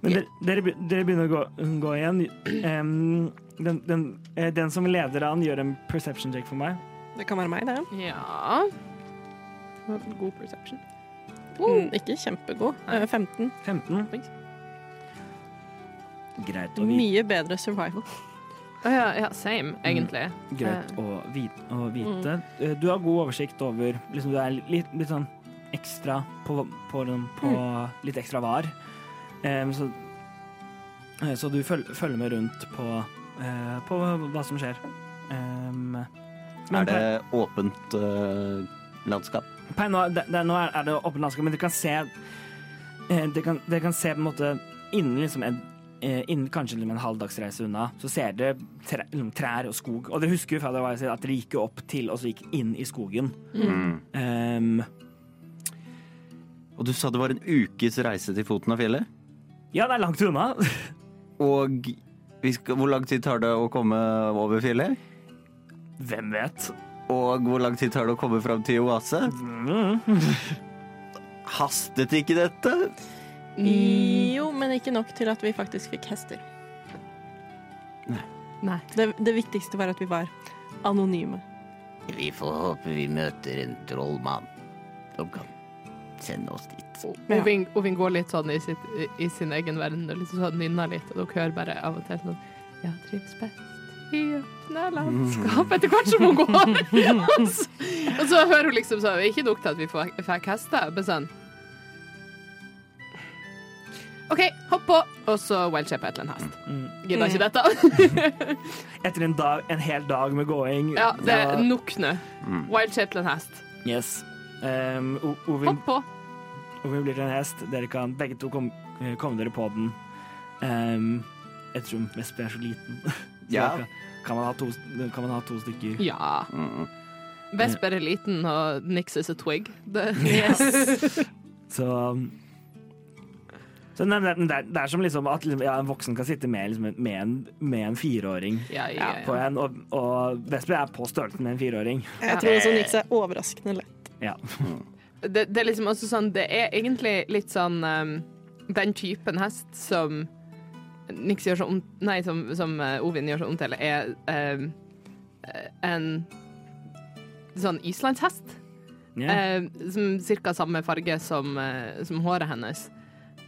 Men dere, dere dere begynner å gå, gå igjen. Um, den, den, eh, den som leder an, gjør en perception check for meg. Det kan være meg, det. Ja God perception. Mm, ikke kjempegod. Nei. 15. 15. Greit å vite. Mye bedre survival. Oh, ja, ja, same, egentlig. Greit å vite. Å vite. Mm. Du har god oversikt over liksom, Du er litt, litt sånn ekstra på, på, den- på Litt ekstra var. Um, så, eh, så du føl, følger med rundt på, uh, på hva som skjer. Um, men Er det åpent uh, landskap? Nå, det, det, nå er, er det åpent landskap, men dere kan se eh, det kan, det kan se på en måte innen liksom en eh, Innen kanskje liksom en halvdagsreise unna, så ser dere tre, liksom trær og skog. Og dere husker jo fra det var at dere gikk opp til og så gikk inn i skogen. Mm. Um, Og du sa det var en ukes reise til foten av fjellet? ja, det er langt unna. Og vi skal, hvor lang tid tar det å komme over fjellet? Hvem vet? Og hvor lang tid tar det å komme fram til oase? Mm. Hastet ikke dette? Jo, men ikke nok til at vi faktisk fikk hester. Nei. Det, det viktigste var at vi var anonyme. Vi får håpe vi møter en trollmann som kan sende oss dit. Ja. Ovin, Ovin går litt sånn i, sitt, i sin egen verden og liksom sånn nynner litt, og dere hører bare av og til sånn Ja, trives best i åpne landskap etter hvert som hun går. og, så, og så hører hun liksom sånn Ikke nok til at vi får- fikk hester, men sånn OK, hopp på, og så wildship et eller annet hest. Mm. Gidder ikke dette. Etter en, dag, en hel dag med gåing ja, det er ja. nok nå. Wildship til en hest. Yes. Um, Ovin, Hopp på. Ovin blir til en hest. Dere kan begge to kom, eh, komme dere på den. Um, jeg tror Vespe er så liten. Ja. kan, man ha to, kan man ha to stykker. Ja. Mm. Vesper er liten, og Nix is a twig. Det, Så um, så nei, det, er, det er som liksom at liksom, ja, en voksen kan sitte med, liksom, med, en, med en fireåring ja, ja, på en, og, og Vesper er på størrelse med en fireåring. Jeg tror også Nix er overraskende lett. Ja. Det, det er liksom også sånn Det er egentlig litt sånn um, Den typen hest som Nix gjør så om Nei, som, som uh, Ovin gjør så om til, er um, en sånn islandshest. Yeah. Eh, som cirka samme farge som, eh, som håret hennes.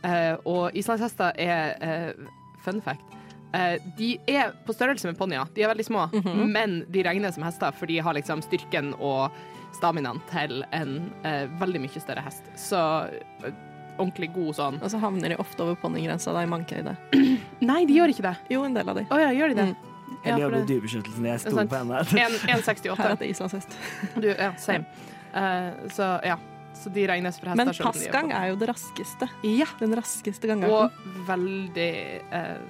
Eh, og islandshester er eh, fun fact. eh, de er på størrelse med ponnier. De er veldig små, men de regner som hester, for de har liksom styrken og staminaen til en eh, veldig mye større hest. Så eh, ordentlig god sånn. Og så havner de ofte over ponnigrensa da i mankehøyde. Nei, de gjør ikke det. Jo, en del av de. Å ja, gjør de det? Mm. Eller jobber i det- dyrebeskyttelsen. Jeg sto på henne. 1,68. Her er det islandshest. Du, ja, same. Uh, så ja. Så de regnes for hester. Men passgang er jo det raskeste. Ja. Den raskeste gangarten. Og veldig uh,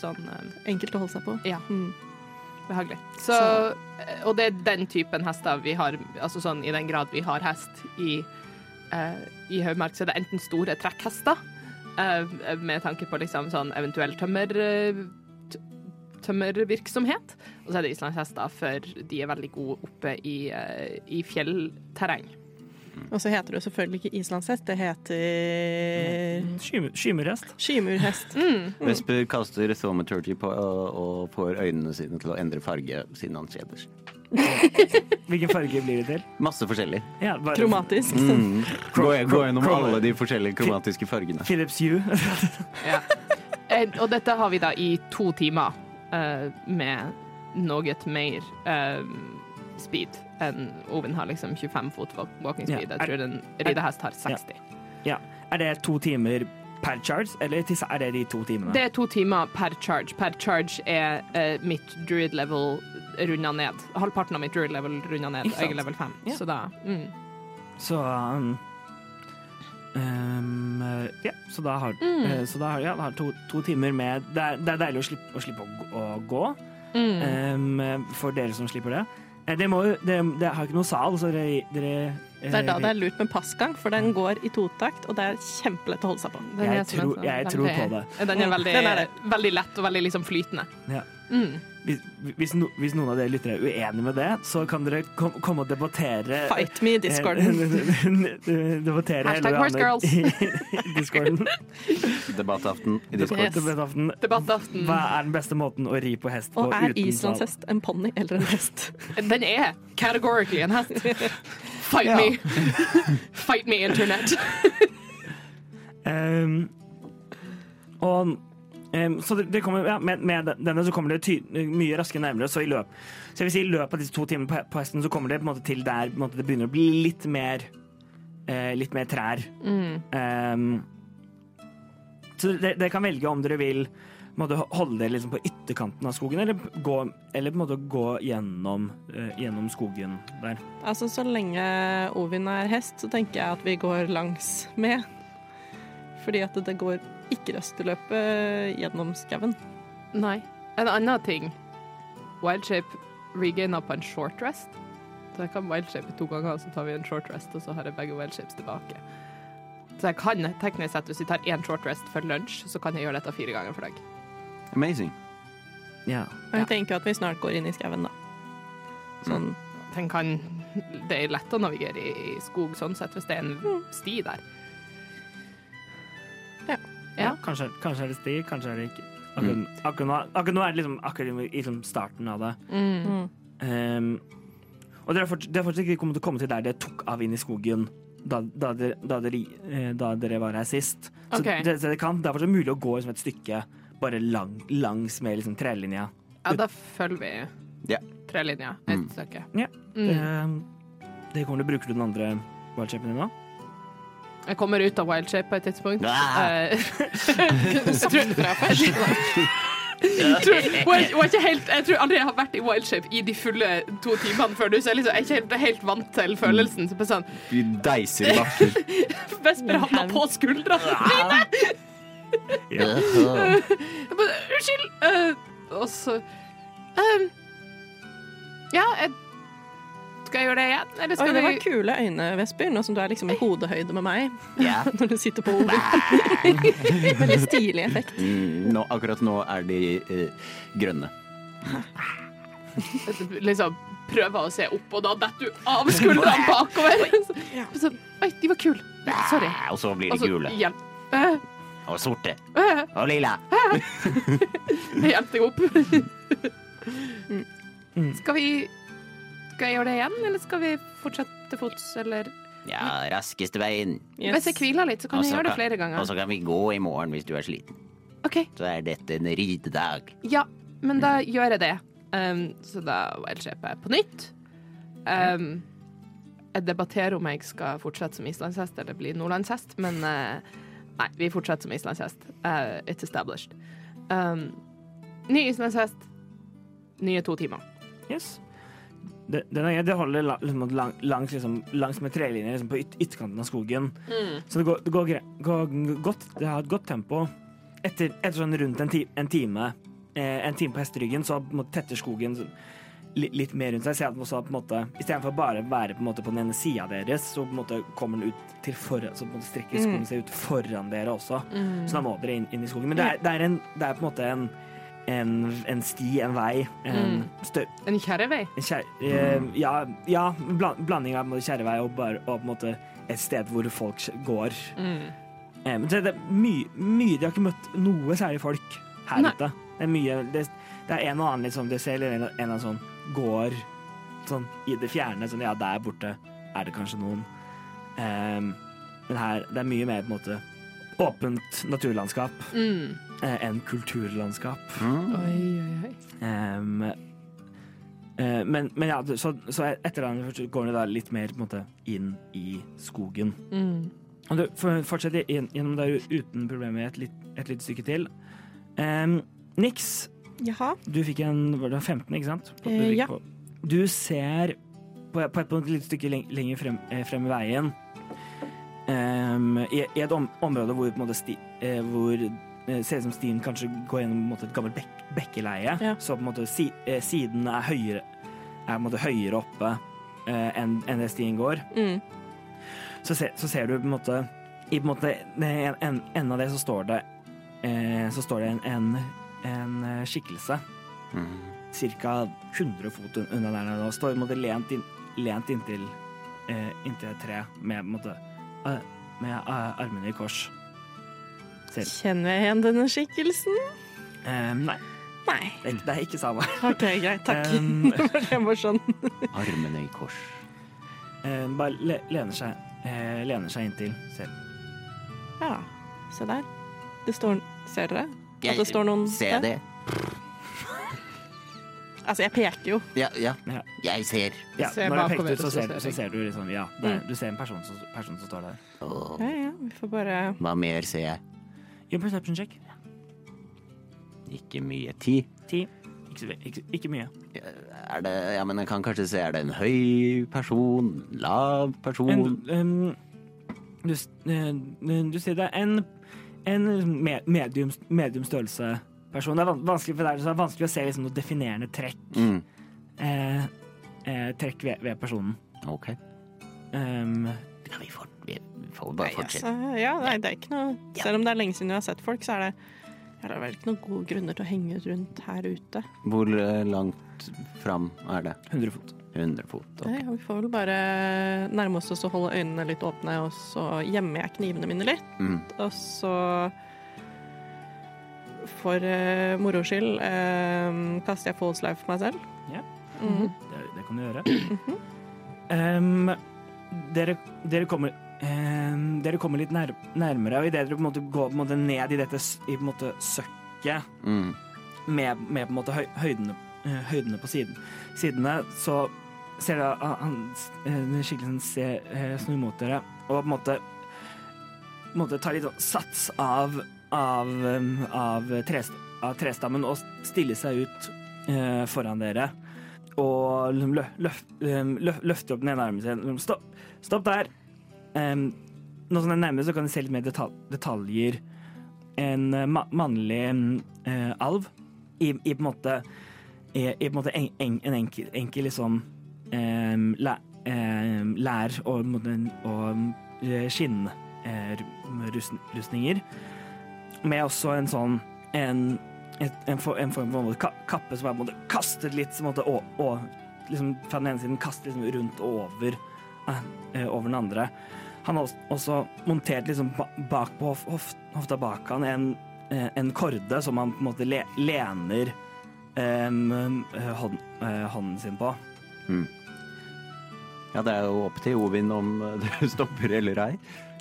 sånn uh, Enkelt å holde seg på. Ja. Mm. behagelig. Så, og det er den typen hester vi har, altså sånn i den grad vi har hest i, i Haugmark, så er det enten store trekkhester, eh, med tanke på liksom sånn eventuell tømmer, eh, tømmervirksomhet, og så er det islandshester, for de er veldig gode oppe i, eh, i fjellterreng. Og så heter det jo selvfølgelig ikke islandshest, det heter Skymurhest. Skymurhest. Mm. Vesper kaster thaumaturgy på og, og får øynene sine til å endre farge siden han kjeder seg. Hvilken farge blir det til? Masse forskjellig. Ja, bare Kromatisk. Mm. Gå, gå gjennom alle de forskjellige kromatiske fargene. Philips Hue. Ja. Eh, Og dette har vi da i to timer eh, med noe mer eh, speed enn Oven har liksom 25 fot walk- walking Ja. speed. Jeg tror en ridehest har 60. Ja. Er det to timer per charge, eller til- er det de to timene? Det er to timer per charge. Per charge er eh, mitt druid level runda ned. Halvparten av mitt rule level runda ned. og? Jeg er level 5, Ja. så da mm. Så um, um, Ja, så da har, Mm. eh, så da har ja, da har to, to timer med Det er, det er deilig å slippe å, slippe å, gå- å gå, Mm. um, for dere som slipper det. Eh, Det, må, det, det har ikke noe sal, så dere, dere eh, Det er da det er lurt med passgang, for den går i totakt, og det er kjempelett å holde seg på. Den Jeg tror- sånn jeg tror på det. Den er veldig, Den er veldig lett og veldig liksom flytende. Ja. Mm. Hvis, hvis, no, hvis noen av dere lyttere er uenige med det, så kan dere kom, komme og debattere Fight me i discorden. Eh, debattere Hashtag horsegirls. discorden. Debattaften i Discord. Yes. Debattaften. Debattaften. Hva er den beste måten å ri på hest på Og er islandshest en ponni eller en hest? Den er categorically en hest. Fight Ja. me. Fight me, internett. um, og ehm, så det, det kommer, ja, med, med denne så kommer det mye raskere nærmere. Så i løp Så jeg vil si i løpet av disse to timene på, på hesten så kommer det på en måte til der måte, det begynner å bli litt mer eh, Litt mer trær. Ehm, så dere kan velge om dere vil måte, holde dere liksom på ytterkanten av skogen, eller gå, eller måte gå gjennom, eh, gjennom skogen der. Altså, så lenge Ovin er hest, så tenker jeg at vi går langs med. Fordi at det går ikke røsteløpe gjennom skauen. Nei. En annen ting. Wildshape regainer på en short rest. Så jeg kan wildshape to ganger, så tar vi en short rest, og så har jeg begge wildshapes tilbake. Så jeg kan teknisk sett, hvis vi tar én short rest for lunsj, så kan jeg gjøre dette fire ganger for dag. Amazing. Ja. Og jeg tenker at vi snart går inn i skauen, da. Sånn Den kan, det er lett å navigere i, i skog sånn sett, hvis det er en sti der. Ja. Kanskje, kanskje er det stig, kanskje er det ikke. Akkurat, akkurat, nå, akkurat nå er det liksom akkurat i liksom starten av det. mm. Um, og dere har fortsatt, fortsatt ikke kommet til å komme til der det tok av inn i skogen da, da, dere, da, dere, eh, da dere var her sist. Så okay. det, så det, kan, det er fortsatt mulig å gå liksom et stykke bare lang, langs med liksom trelinja. Ja, da følger vi yeah. trelinja et Mm. stykke. Ja. Mm. Ehm, det kommer du bruker du den andre wildshapen din nå? Jeg kommer ut av wildshape på et tidspunkt. Eh, jeg tror, helt, jeg tror aldri jeg har vært i wildshape i de fulle to timene før du, så jeg, liksom, jeg er ikke helt, helt vant til følelsen. Så sånn, Vi deiser i bakken. Vesper havna på skuldra Unnskyld! Eh, og så eh, Ja, jeg, skal jeg gjøre det igjen? Eller Oi, det var vi kule øyne, Vesper, nå som du er liksom i hodehøyde med meg. yeah. Når du sitter på hodet. Veldig stilig effekt. Mm, nå, akkurat nå er de eh, grønne. liksom prøve å se opp, og da detter du av skuldrene bakover? Så, Oi, de var kule. Sorry. Og så blir de Altså, gule. hjelp. Og sorte. Og lilla. Jeg hjelper deg opp. Mm. Skal vi Skal jeg gjøre det igjen, eller skal vi fortsette til fots, eller Ja, raskeste veien. Hvis jeg hviler litt, så kan jeg gjøre det flere ganger. Og så kan vi gå i morgen hvis du er sliten. OK. Så er dette en ridedag. Ja, men da gjør jeg det. Um, så da wildshaper jeg på nytt. Um, jeg debatterer om jeg skal fortsette som islandshest eller bli nordlandshest, men uh, nei, vi fortsetter som islandshest. Uh, it's established. Um, ny islandshest, nye to timer. Yes. Det, er, det holder liksom, lang, langs, liksom, langs med trelinjer liksom, på yt, ytterkanten av skogen. Så det går, det går, går godt. Det har et godt tempo. Etter, etter sånn rundt en, ti, en time eh, En time på hesteryggen, så måte tetter skogen li, litt mer rundt seg. Så også, på en måte, Istedenfor bare å være på, en måte, på den ene sida deres, så på måte kommer den ut til foran, så strekker skogen seg ut foran dere også. Så da må dere inn, inn i skogen. Men det er, det er, en, det er på en måte en en, en sti, en vei, en Mm. En kjerrevei. En kjær, eh, ja, ja bland, blanding av en kjerrevei og, bar, og på en måte et sted hvor folk går. Mm. Eh, men det, er mye, mye De har ikke møtt noe særlig folk her ute. Det er mye Det, det er en og annen liksom, Du ser en, en eller annen sånn går sånn i det fjerne. Sånn, ja, der borte er det kanskje noen. Eh, men her Det er mye mer på en måte åpent naturlandskap Mm. Eh, enn kulturlandskap. Mm. Oi, oi, oi. Um, uh, men, men ja, så, så etter det går det da litt mer på en måte inn i skogen. Mm. Og du fortsetter gjennom der uten problemer et, litt, et lite stykke til. Um, Nix, Jaha. du fikk en var det 15, ikke sant? På- du Eh, ja. på- Du ser på, på et, på et lite stykke lenger frem, frem i veien um, i, i et om, område hvor, på en måte, sti, hvor ser ut som stien kanskje går gjennom på en måte, et gammelt bek, bekkeleie. Ja. Så på en måte si, eh, siden er høyere, er på en måte høyere oppe eh, enn en det stien går Mm. så, ser- så ser du på en måte I på en måte en, en, enden av det så står det eh, Så står det en, en, en eh, skikkelse Mm. Cirka 100 fot un- unna der nå. og står på en måte lent, inn, lent inntil eh, Inntil et tre med, på en måte, eh, med eh, armene i kors. Ser. Kjenner jeg igjen denne skikkelsen? Um, nei, Nei. det det er ikke samme. OK, greit. Takk. Um, det var sånn. Armene i kors. Um, bare le, lener seg uh, Lener seg inntil. selv. Ja, se der. Det står Ser dere? At det står noen Ser der? det? Altså, jeg peker jo. Ja, ja. Ja. Jeg ser. Ja, Ser når jeg peker ut, så ser, så ser du liksom Ja, der, Mm. du ser en person som, person som står der. Ja, ja, vi får bare hva mer ser jeg? Gjør en perception check. Ikke mye. Ti. Ti. Ikke, ikke, ikke mye. Er det Ja, men jeg kan kanskje se Er det en høy person? Lav person? En, um, du, eh, du sier det er en, en medium, medium størrelse person. Det er vanskelig, for det er vanskelig å se liksom, noe definerende trekk, Mm. eh, eh, trekk ved, ved personen. OK. Um, kan vi får, vi bare Nei, fortsette. altså, ja, nei, det er ikke noe Selv om det er lenge siden vi har sett folk, så er det, er det vel ikke noen gode grunner til å henge ut rundt her ute. Hvor eh, langt fram er det? 100 fot. 100 fot. ok. Nei, vi får vel bare nærme oss og holde øynene litt åpne, og så gjemmer jeg knivene mine litt. Mm. Og så for uh, moro skyld uh, kaster jeg false life på meg selv. Ja. Mhm. Det, det kan du gjøre. um, dere, dere kommer um, Dere kommer litt nær, nærmere, og idet dere på en måte går på en måte ned i dette i på en måte søkket Mm. med, med på en måte høy, høydene, eh, høydene på siden, sidene, så ser dere at han eh, skikkelsen eh, snur mot dere og på en måte, på en måte tar litt sånn sats av, av, um, av, trest, av trestammen og stiller seg ut uh, foran dere. Og lø, løf, um, løf, løfter opp den ene armen sin. Stopp, stopp der! Um, nå som det er nærmere, så kan vi se litt mer detal detaljer. En eh, ma mannlig uh, alv i, i på en måte i, i på en måte en, en, en enkel, enkel liksom um, um, lær og, og skinnrustninger. Uh, med også en sånn en, for, form for måte ka- kappe som er kastet litt måte, og, og liksom fra den ene siden kastet liksom rundt og over, eh, over den andre. Han har også, montert liksom bak på hof, hof, hofta bak han en, eh, en korde som han på en måte lener eh, hånd, eh, hånden sin på. Ja, det er jo opp til Ovin om eh, du stopper eller ei.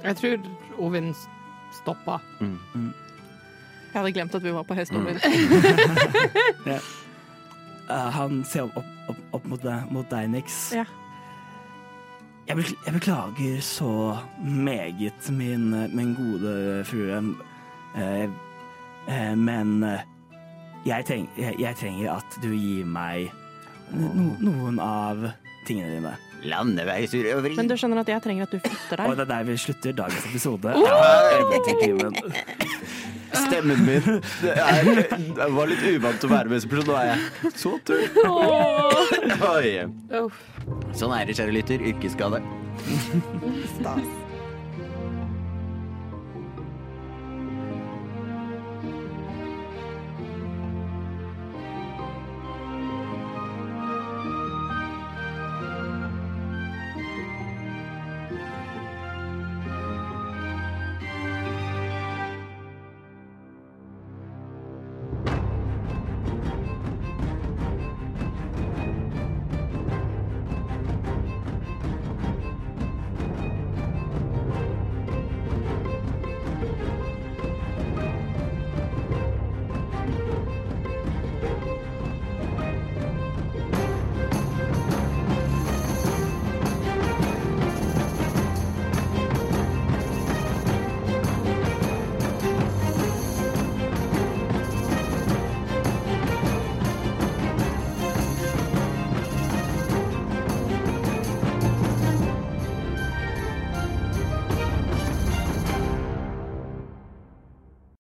Jeg tror Ovin stoppa. Mm. Jeg hadde glemt at vi var på hestehover. Eh, han ser opp, opp, opp mot, deg, mot deg, Nix. Ja. Jeg, bekl jeg beklager så meget, min, min gode frue. Eh, eh, men eh, jeg, treng jeg, jeg trenger at du gir meg no noen av tingene dine. Landeveisrøveri. Men du skjønner at jeg trenger at du flytter Og deg. det er der vi slutter dagens episode. Oh! Eventyrtimen. Stemmen min det er, det var litt uvant til å være med så. Nå er jeg så tørr. Oi. Uff. Sånn er det, kjære lytter. Yrkesskade. Stas.